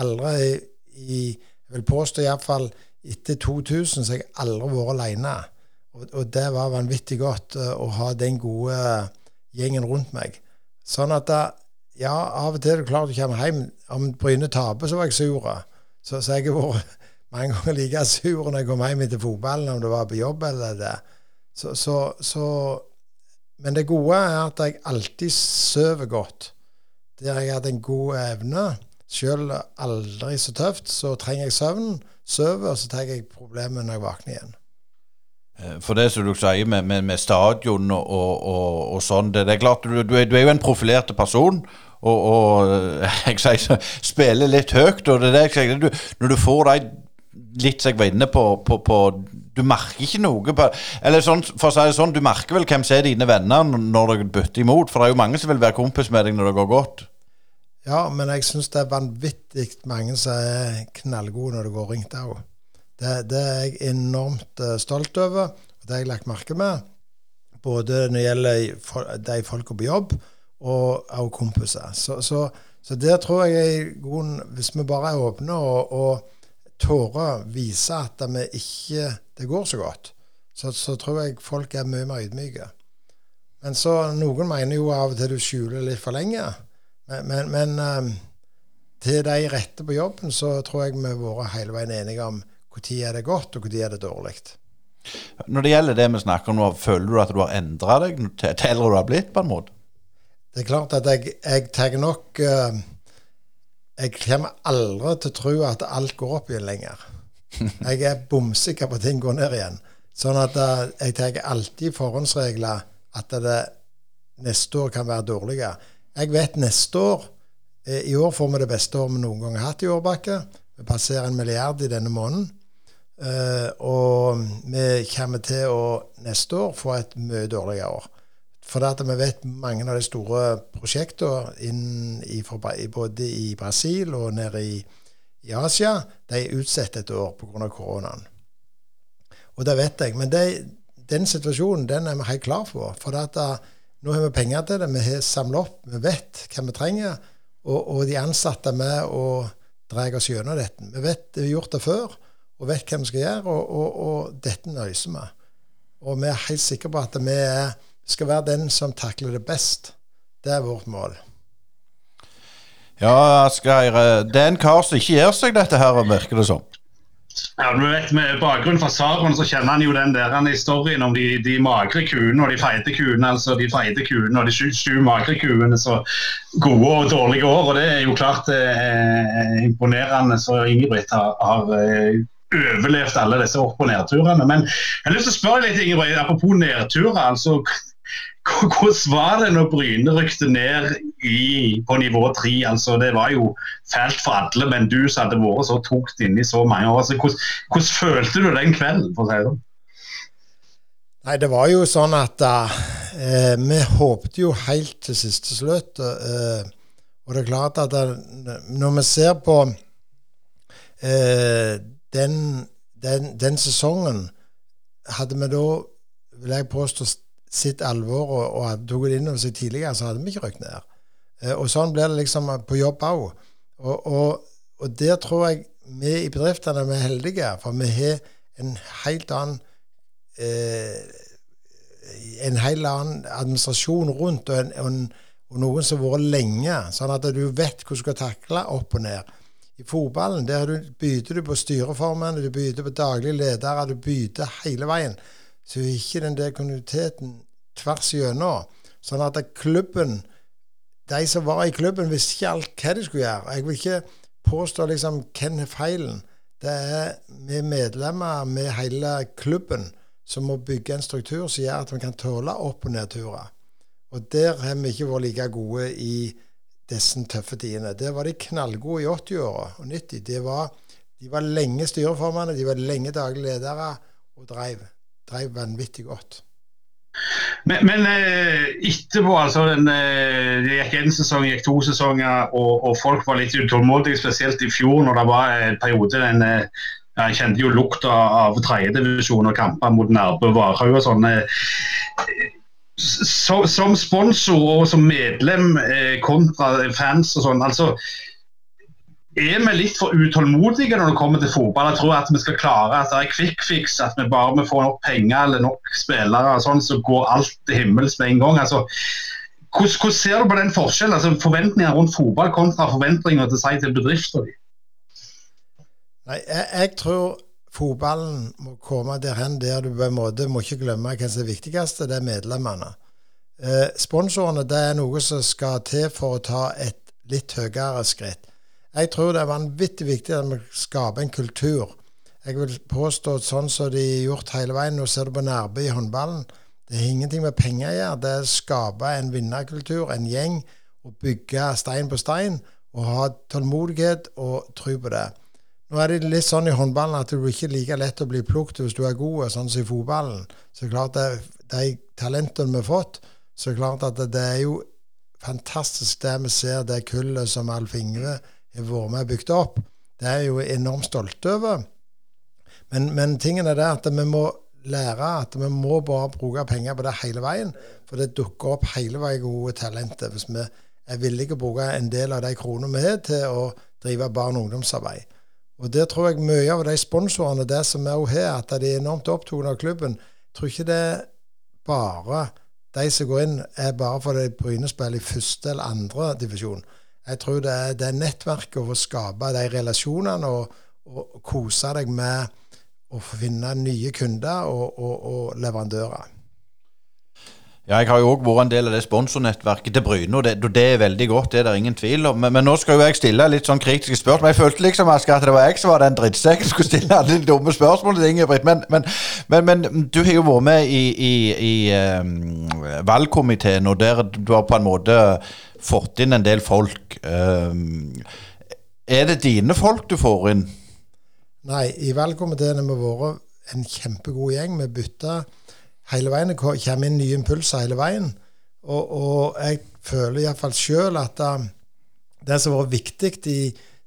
aldri i vil påstå iallfall etter 2000 så har jeg aldri vært alene. Og, og, det var vanvittig godt uh, å ha den gode uh, gjengen rundt meg. Sånn at da, ja, av og til er det klart du kommer hjem. Om Bryne taper, så var jeg sur. Så, så jeg har vært mange ganger like sur når jeg kom hjem etter fotballen, om det var på jobb eller det. Så, så, så men det gode er at jeg alltid sover godt. Der jeg hadde en god evne. Selv aldri så tøft, så trenger jeg søvn. Sover, så tar jeg problemet når jeg våkner igjen. Eh, for det som du sier med, med, med stadion og, og, og, sånn, det, det, er klart du, du, er, du, er, jo en profilert person. Og, og jeg sier, spiller litt høyt. og det er det jeg sier, Når du får de litt som jeg var inne på, på, på Du merker ikke noe på Eller sånn, for å si det sånn, du merker vel hvem som er dine venner når dere bytter imot. For det er jo mange som vil være kompis med deg når det går godt. Ja, men jeg syns det er vanvittig mange som er knallgode når det går ringt òg. Det, det, er jeg enormt uh, stolt over, og det har jeg lagt merke med. Både når det gjelder de folka på jobb, og òg kompiser. Så, så, så der tror jeg er god Hvis vi bare er åpne og, og tårer vise at vi ikke det går så godt, så, så, tror jeg folk er mye mer ydmyke. Men så noen mener jo av og til du skjuler litt for lenge. Men, men, men um, til de rette på jobben, så tror jeg vi har vært hele veien enige om når er det godt, og når er det dårlig. Når det gjelder det vi snakker om nå, føler du at du har endra deg til eldre du har blitt, på en måte? Det er klart at jeg, jeg tar nok uh, Jeg kommer aldri til å tro at alt går opp igjen lenger. Jeg er bomsikker på at ting går ned igjen. Sånn at uh, jeg tar alltid forhåndsregler at det neste år kan være dårligere. Jeg vet neste år eh, I år får vi det beste året vi noen gang har hatt i Årbakke. Vi passerer en milliard i denne måneden. Uh, og vi kommer til å neste år få et mye dårligere år. For at vi vet mange av de store prosjektene både i Brasil og nede i, i Asia de er utsatt et år pga. koronaen. Og det vet jeg. Men det, den situasjonen den er vi helt klar for. For at da, nå har vi penger til det. Vi har samla opp. Vi vet hva vi trenger. Og, og de ansatte er med og drar oss gjennom dette. Vi vet vi har gjort det før og vet hva vi skal gjøre, og, og, og dette løser vi. Og vi er helt sikre på at vi er, skal være den som takler det best. Det er vårt mål. Ja, Asgeir. Det er en kar som ikke gir seg, dette her, virker det som. Ja, du vet Med bakgrunn fra Saron så kjenner han jo den der han historien om de, de magre kuene og de feite kuene. altså De feite kuene og de sju, sju magre kuene. Så gode og dårlige år. og Det er jo klart eh, imponerende så Ingebrigt har, har eh, overlevd alle disse opp- og nedturene. Men jeg har lyst til å spørre litt, Ingebrigt, apropos nedturer. altså hvordan var det når Bryne rykte ned i, på nivå tre? Altså, det var jo fælt for alle, men du som hadde vært så tungt inne i så mange år. Altså, hvordan, hvordan, følte du den kvelden? for å si det sånn? Nei, det var jo sånn at uh, vi håpte jo helt til siste slutt. Uh, og det er klart at det, når vi ser på uh, den, den, den, sesongen, hadde vi da, vil jeg påstå, sitt alvor og, og tok det inn over seg tidligere, så hadde vi ikke røkt ned. Eh, og sånn blir det liksom på jobb òg. Og, og, og, der tror jeg vi i bedriftene er heldige, for vi har en helt annen eh, en helt annen administrasjon rundt, og, en, en, og noen som har vært lenge, sånn at du vet hvordan du skal takle opp og ned. I fotballen der byter du på styreformen, du byter på daglige ledere, du byter hele veien så er ikke den der kontinuiteten tvers igjennom. Sånn at klubben De som var i klubben, visste ikke alt hva de skulle gjøre. Jeg vil ikke påstå liksom hvem er feilen. Det er vi medlemmer med hele klubben som må bygge en struktur som gjør at vi kan tåle opp- og nedturer. Og der har vi ikke vært like gode i disse tøffe tidene. Der var de knallgode i 80-åra og 90. De var, de var lenge styreformene, de var lenge daglige ledere og dreiv drev vanvittig godt. Men, men eh, etterpå, altså den, eh, Det gikk én sesong, gikk to sesonger, og, og, folk var litt utålmodige, spesielt i fjor når det var en periode den, ja, Jeg kjente jo lukta av tredjedivisjon og kamper mot Nærbø Varhaug og sånn. Så, som sponsor og som medlem kontra fans og sånn, altså er vi litt for utålmodige når det kommer til fotball. Jeg tror at vi skal klare at det er quick fix, at vi bare vi får nok penger eller nok spillere, og sånn, så går alt til himmels med en gang. Altså, hvordan, hvordan, ser du på den forskjellen? Altså, forventninger rundt fotball kontra forventninger til seg til bedrifter? Nei, jeg, jeg, tror fotballen må komme derhen der du på en måte må ikke glemme hva som er viktigst, det er medlemmene. Eh, sponsorene det er noe som skal til for å ta et litt høyere skritt. Jeg tror det er vanvittig viktig at vi skaper en kultur. Jeg vil påstå at sånn som de har gjort hele veien Nå ser du på Nærbø i håndballen. Det har ingenting med penger å gjøre. Det er å skape en vinnerkultur, en gjeng, og bygge stein på stein. Og ha tålmodighet og tro på det. nå er det litt sånn i håndballen at du ikke er like lett å bli plukket hvis du er god, sånn som i fotballen. Så klart det, De talentene vi har fått, så klart at det, det er jo fantastisk det vi ser, det kullet som Alf Ingve har vært med og bygd opp. Det er jeg jo enormt stolt over. Men, men tingen er det at vi må lære at vi må bare bruke penger på det hele veien. For det dukker opp hele veien gode talenter hvis vi er villige å bruke en del av de kronene vi har, til å drive barn- og ungdomsarbeid. Og der tror jeg mye av de sponsorene det som vi òg har, at de er enormt opptatt av klubben. Jeg tror ikke det er bare de som går inn, er bare fordi Bryne spiller i første eller andre divisjon. Jeg tror det er, det er nettverket å skape de relasjonene og, og kose deg med å finne nye kunder og, og, og leverandører. Ja, jeg har jo òg vært en del av det sponsornettverket til Bryne, og det, det, er veldig godt. Det er det ingen tvil om. Men, men, nå skal jo jeg stille litt sånn kritiske spørsmål. Jeg følte liksom Aske, at det var jeg som var den drittsekken som skulle stille alle de dumme spørsmålene til Ingebrigt. Men, men, men, du har jo vært med i, i, i um, valgkomiteen, og der du har på en måte fått inn en del folk. Um, er det dine folk du får inn? Nei, i valgkomiteen har vi vært en kjempegod gjeng. Vi bytta hele veien. Det kommer inn nye impulser hele veien. Og, og jeg føler iallfall sjøl at uh, det som har vært viktig i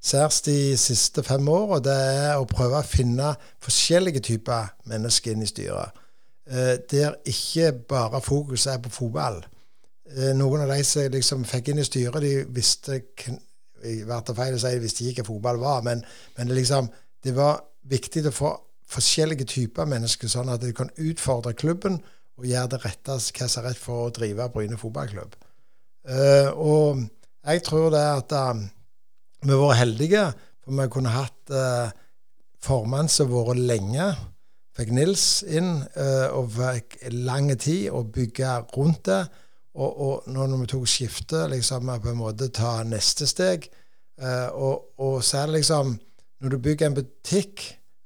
særs de siste fem åra, det er å prøve å finne forskjellige typer mennesker inn i styret. Uh, der ikke bare fokuset er på fotball. Uh, noen av de som liksom fikk inn i styret, de visste i hvert fall feil å si de visste ikke hva fotball var, men, men det, liksom, det var viktig å få forskjellige typer mennesker, sånn at de kan utfordre klubben og gjøre det rette hva som er rett for å drive Bryne fotballklubb. Uh, og jeg tror det at uh, vi har vært heldige, for vi kunne hatt uh, formann som har vært lenge. Fikk Nils inn og fikk lang tid å bygge rundt det. Og, og når vi tok skiftet, liksom på en måte ta neste steg. Og, og så er det liksom Når du bygger en butikk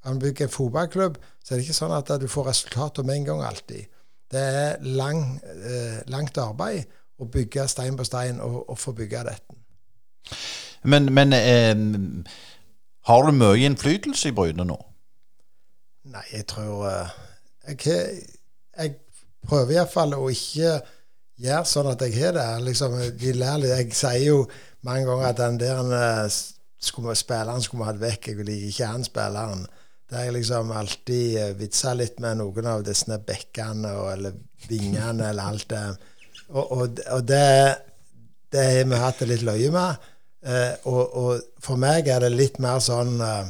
han bygger en fotballklubb, så er det ikke sånn at du får resultater med en gang alltid. Det er lang, eh, langt arbeid å bygge stein på stein og, og få bygge dette. Men, men eh, har du mye innflytelse i Bryne nå? Nei, jeg tror eh, Jeg, jeg prøver iallfall å ikke gjøre sånn at jeg har det. Liksom, de lærer. Jeg sier jo mange ganger at den der eh, spilleren skulle vi hatt vekk. Jeg liker ikke han spilleren. Det har jeg liksom alltid uh, vitsa litt med noen av disse bekkene eller vingene eller alt det. Og, og, og det, det har vi hatt det litt løye med. Eh, og, og, for meg er det litt mer sånn eh,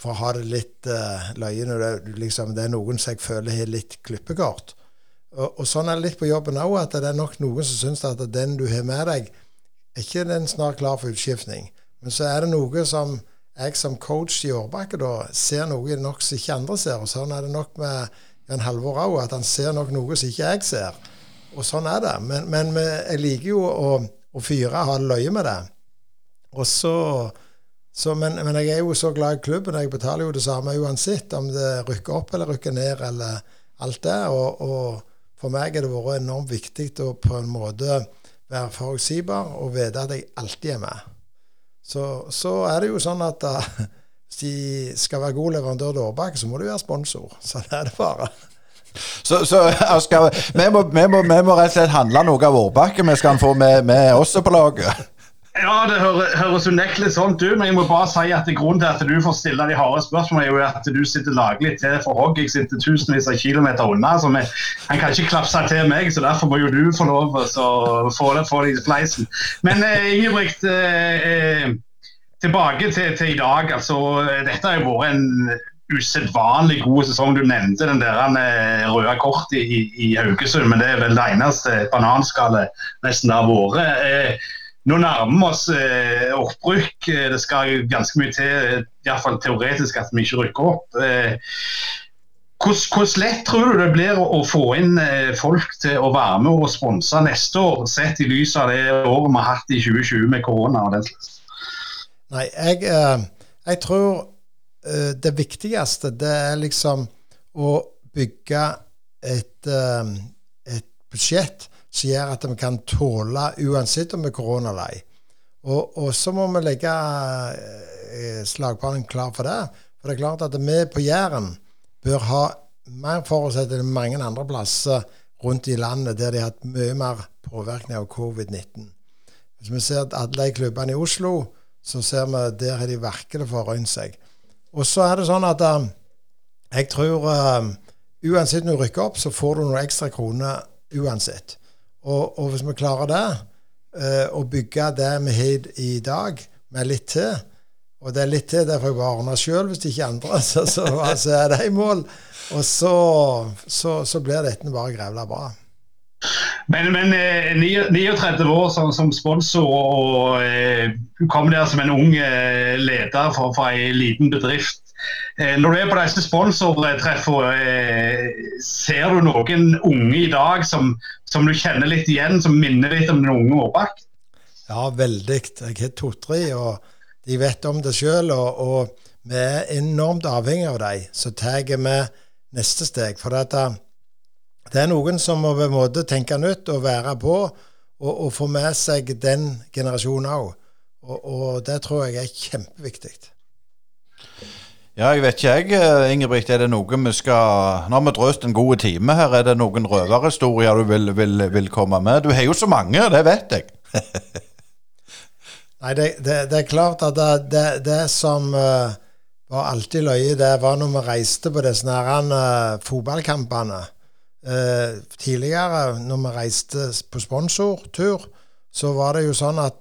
For å ha det litt eh, løye når det, liksom, det er noen som jeg føler har litt klippekort. Og, og, sånn er det litt på jobben òg, at det er nok noen som syns at den du har med deg, er ikke den snart klar for utskiftning. Men så er det noe som jeg som coach i Årbakke da ser noe nok som ikke andre ser. Og sånn er det nok med Jan Halvor òg, at han ser nok noe som ikke jeg ser. Og sånn er det. Men, men jeg liker jo å, å fyre, ha løye med det. Og så, så men, men, jeg er jo så glad i klubben. Jeg betaler jo det samme uansett om det rykker opp eller rykker ned eller alt det. Og, og for meg har det vært enormt viktig å på en måte være forutsigbar og vite at jeg alltid er med. Så, så, er det jo sånn at uh, hvis de skal være god leverandør til Årbakke, så må du være sponsor. Sånn er det bare. Så, så Asker, vi, vi, må, vi, må rett og slett handle noe av Årbakke vi skal få med, med oss på laget? Ja, det høres unektelig sånn ut, men jeg må bare si at grunnen til at du får stille de harde spørsmålene, er jo at du sitter laglig til for hogg. Jeg sitter tusenvis av kilometer unna. så vi, Han kan ikke klapse til meg, så derfor må jo du få lov til å få det for i fleisen. Men eh, Ingebrigt, eh, eh, tilbake til, til, i dag. altså Dette har jo vært en usedvanlig god sesong. Du nevnte den der eh, røde kortet i, Haugesund, men det er vel det eneste bananskallet nesten har vært. Eh, nå nærmer vi oss eh, opprykk. Eh, det skal ganske mye til, iallfall teoretisk, at vi ikke rykker opp. Eh, hvordan, lett tror du det blir å, få inn eh, folk til å være med og sponse neste år, sett i lys av det året vi har hatt i 2020 med korona og den slags? Nei, jeg, eh, jeg tror eh, det viktigste det er liksom å bygge et, et budsjett som gjør at vi kan tåle uansett om vi er koronalei. Og, og så må vi legge eh, slagplanen klar for det. For det er klart at vi på Jæren bør ha mer forutsett enn mange andre plasser rundt i landet der de har hatt mye mer påvirkning av covid-19. Hvis vi ser at alle de klubbene i Oslo, så ser vi at der har de virkelig forrøynt seg. Og så er det sånn at um, jeg tror um, uansett når du rykker opp, så får du noen ekstra kroner uansett. Og, og hvis vi klarer det, uh, å bygge det vi har i dag, med litt til Og det er litt til, det får jeg bare ordne sjøl, hvis det ikke andre. Så, så, så er det i mål. Og så, så, så blir dette bare grevla bra. Men, men 39 eh, år som, som sponsor, og eh, kom der som en ung eh, leder for, for en liten bedrift. Eh, når du er på disse sponsortreffene, eh, ser du noen unge i dag som, som, du kjenner litt igjen, som minner litt om den unge Aabak? Ja, veldig. Jeg har to-tre, og de vet om det sjøl. Og, og, vi er enormt avhengig av dem. Så tar vi neste steg. For dette, det er noen som må på en måte tenke nytt og være på, og, og få med seg den generasjonen òg. Og, og, det tror jeg er kjempeviktig. Ja, jeg vet ikke jeg, eh, Ingebrigt. Er det noe vi skal Nå har vi drøst en god time her. Er det noen røverhistorier du vil, vil, vil, komme med? Du har jo så mange, det vet jeg. Nei, det, det, det, er klart at det, det som uh, var alltid løye, det var når vi reiste på disse uh, fotballkampene. Uh, tidligere, når vi reiste på sponsortur, så var det jo sånn at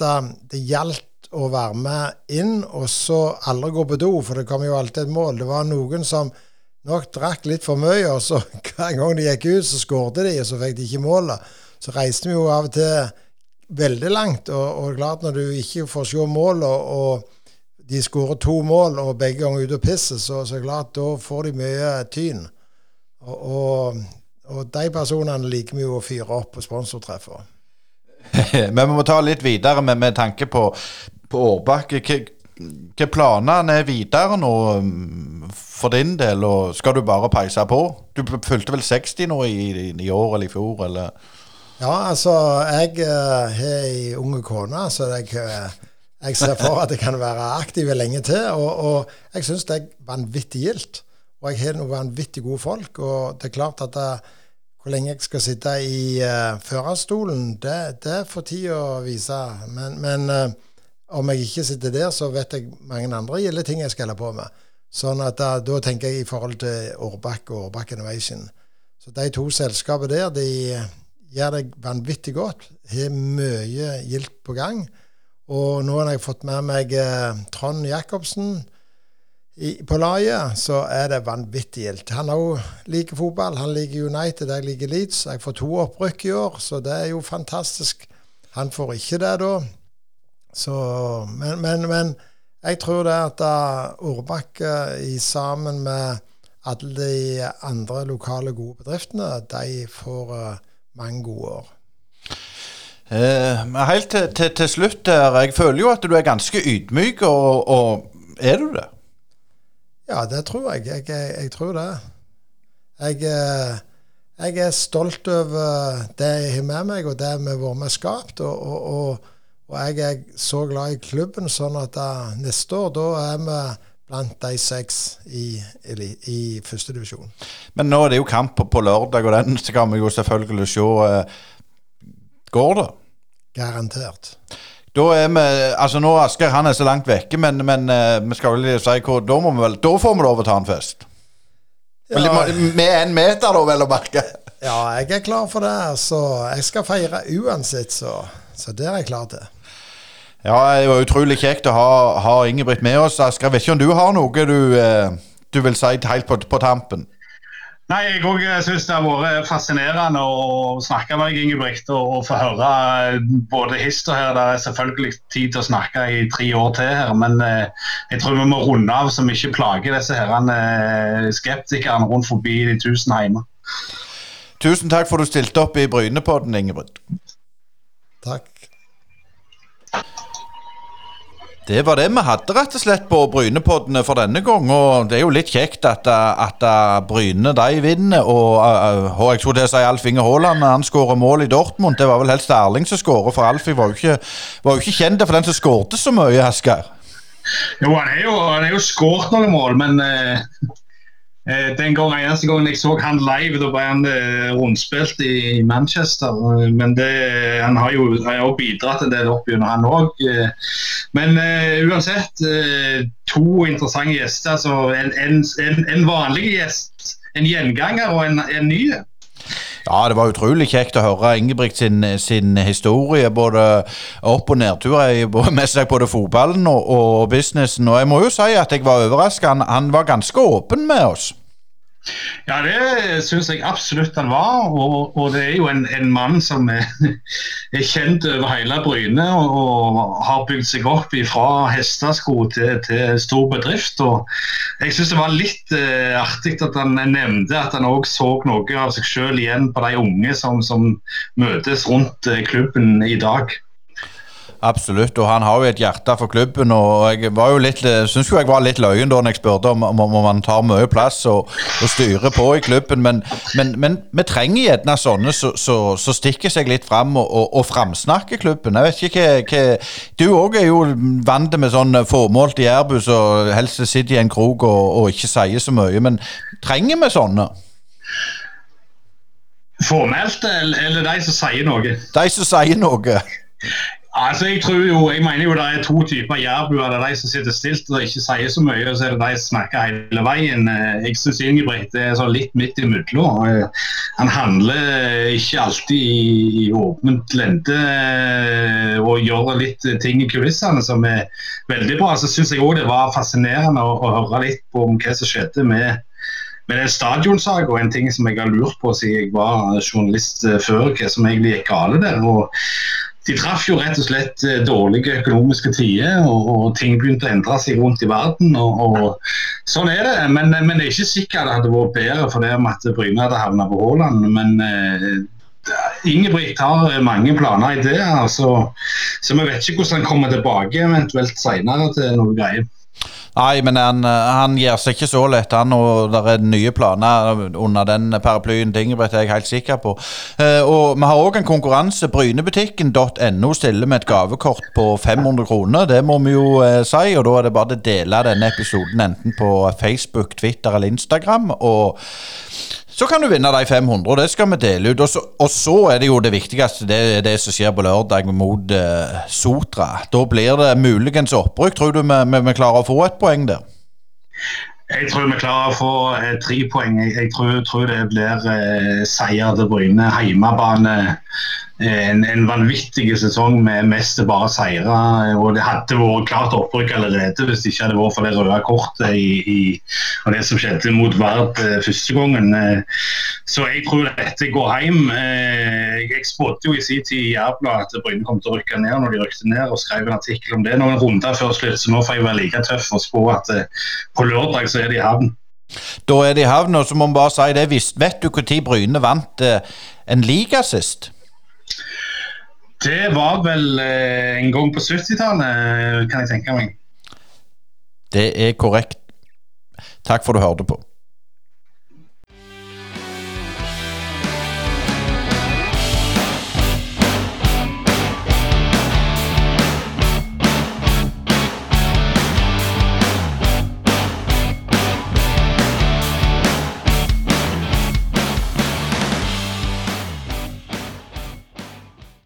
det gjaldt å være med inn, og så aldri gå på do, for det kom jo alltid et mål. Det var noen som nok drakk litt for mye, og så hver gang de gikk ut, så skårte de, og så fikk de ikke målet. Så reiste vi jo av og til veldig langt, og, og klart når du ikke får se mål, og, og de skårer to mål, og begge ganger ute og pisser, så, så klart da får de mye tyn. Og, og, og de personene liker vi jo å fyre opp på sponsortreffer. Men vi må ta litt videre med, med tanke på, på Årbakke. Hvilke planene er videre nå mm, for din del, og skal du bare peise på? Du fulgte vel 60 nå i, i, i år eller i fjor, eller? Ja, altså, jeg uh, har ei unge kone, så jeg, uh, jeg, ser for at jeg kan være aktiv lenge til. Og, og jeg syns det er vanvittig gildt. Og jeg har noen vanvittig gode folk. Og det er klart at det, uh, hvor lenge jeg skal sitte i uh, førerstolen, det, det får tida vise. Men, men uh, om jeg ikke sitter der, så vet jeg mange andre gilde ting jeg skal holde på med. Sånn at da, da tenker jeg i forhold til Årbakk og Årbakk Innovation. Så de to selskapene der, de gjør det vanvittig godt. Har mye gildt på gang. Og nå har jeg fått med meg eh, Trond Jacobsen i, på laget, så er det vanvittig gildt. Han òg liker fotball. Han liker United, jeg liker Leeds. Jeg får to opprykk i år, så det er jo fantastisk. Han får ikke det, da. Så, men, men, men jeg tror det at Årbakk sammen med alle de andre lokale gode bedriftene, de får uh, mange gode år. Eh, helt til, til, til, slutt der, jeg føler jo at du er ganske ydmyk, og, og er du det? Ja, det tror jeg. Jeg, jeg, jeg tror det. Jeg, eh, jeg, er stolt over det jeg har med meg, og det vi har vært med skapt. Og, og, og, og, jeg er så glad i klubben, sånn at da, neste år da er vi blant de seks i, i, i førstedivisjon. Men nå er det jo kamp på, lørdag, og den skal vi jo selvfølgelig se. Eh, går det? Garantert. Da er vi Altså, nå Asker han er så langt vekke, men, men uh, vi skal vel si hvor Da må vi vel Da får vi lov å ta en fest. Ja. Med en meter, da, vel å merke. Ja, jeg er klar for det. Så jeg skal feire uansett, så, så det er jeg klar til. Ja, det var utrolig kjekt å ha, ha Ingebrigt med oss. Asker, jeg vet ikke om du har noe du, uh, du vil si helt på, på tampen? Nei, Jeg òg syns det har vært fascinerende å snakke med deg, Ingebrigt, og, og få høre eh, både hist og her. Det er selvfølgelig tid til å snakke i tre år til her, men eh, jeg tror vi må runde av så vi ikke plager disse herrene eh, skeptikerne rundt forbi de tusen hjemme. Tusen takk for at du stilte opp i Brynepodden, Ingebrigt. Takk. Det var det vi hadde rett og slett på Brynepoddene for denne gang. Og det er jo litt kjekt at, at Bryne de vinner. Og, og jeg skulle til å si Alf Inge Haaland han skårer mål i Dortmund. Det var vel helst Erling som skårer, for Alf var jo ikke, var jo ikke kjent for den som skårte så mye, Asgeir. Jo, han er jo, han jo skåret noen mål, men eh, Eh, den gang, eneste gangen jeg så han live, da ble han eh, rundspilt i Manchester. Men det, han har jo, har bidratt en del opp gjennom, han òg. Eh, men uh, uansett, uh, to interessante gjester. Altså en, en, en, vanlig gjest, en gjenganger og en, en ny. Ja, det var utrolig kjekt å høre Ingebrigt sin, sin historie. Både opp- og nedturer med seg både fotballen og, og, businessen. Og jeg må jo si at jeg var overraska. Han, han var ganske åpen med oss. Ja, det syns jeg absolutt han var. Og, og det er jo en, en mann som er, er, kjent over hele Bryne og, og, har bygd seg opp fra hestesko til, til, stor bedrift. Og jeg syns det var litt eh, artig at han nevnte at han òg så noe av seg sjøl igjen på de unge som, som møtes rundt eh, klubben i dag. Absolutt, og han har jo et hjerte for klubben. og Jeg var jo litt, syns jo jeg var litt løyen da jeg spurte om, om, om han tar mye plass og, og styrer på i klubben. Men, men, men vi trenger gjerne sånne som så, så, så, stikker seg litt fram og, og, og framsnakker klubben. Jeg vet ikke hva, Du òg er jo vant med sånn formålt i jærbu og helst sitter i en krok og, og ikke sier så mye. Men trenger vi sånne? Formelt, eller de som sier noe? De som sier noe. Altså, jeg tror jo, jeg mener jo det er to typer jærbuer. Det er de som sitter stilt og ikke sier så mye, og så er det de som snakker hele veien. Eh, jeg syns Ingebrigt er sånn litt midt imellom. Eh, han handler ikke alltid i åpent lende eh, og gjør litt ting i kulissene som er veldig bra. Så syns jeg òg det var fascinerende å, å, høre litt på om hva som skjedde med med den og en ting som jeg har lurt på siden jeg var journalist før, hva som egentlig gikk galt der. og de traff jo rett og slett eh, dårlige økonomiske tider, og, og, ting begynte å endre seg rundt i verden. og, og Sånn er det. Men, men, det er ikke sikkert det hadde vært bedre for det om at Bryne hadde havna på Haaland. Men eh, Ingebrigt har mange planer i det, altså, så vi vet ikke hvordan han kommer tilbake eventuelt senere til noe greier. Nei, men han, han, gir seg ikke så lett, han. Og det er nye planer under den paraplyen til Ingebrigt, er jeg helt sikker på. Eh, og vi har òg en konkurranse. Brynebutikken.no stiller med et gavekort på 500 kroner. Det må vi jo eh, si, og da er det bare å dele denne episoden enten på Facebook, Twitter eller Instagram. og så kan du vinne de 500, og det skal vi dele ut. Og så, og så er det jo det viktigste, det er det som skjer på lørdag mot uh, Sotra. Da blir det muligens opprykk. Tror du vi, vi, vi, klarer å få et poeng der? Jeg tror vi klarer å få eh, tre poeng. Jeg, jeg tror, tror, det blir eh, seier til Bryne. Heimebane en, en, vanvittig sesong med mest bare seire. og Det hadde vært klart opprykk allerede hvis det ikke hadde vært for det røde kortet i, i, og det som skjedde mot Vard eh, første gangen. Eh, så jeg tror dette går hjem. Eh, jeg spådde jo i sin tid i Jærbladet at Bryne kom til å rykke ned når de rykte ned, og skrev en artikkel om det noen runder før slutt, så nå får jeg være like tøff og spå at på lørdag så er de i havn. Da er de i havn, og så må vi bare si det. Vet du når Bryne vant en liga sist? Det var vel eh, en gang på 70-tallet, kan jeg tenke meg. Det er korrekt. Takk for du hørte på.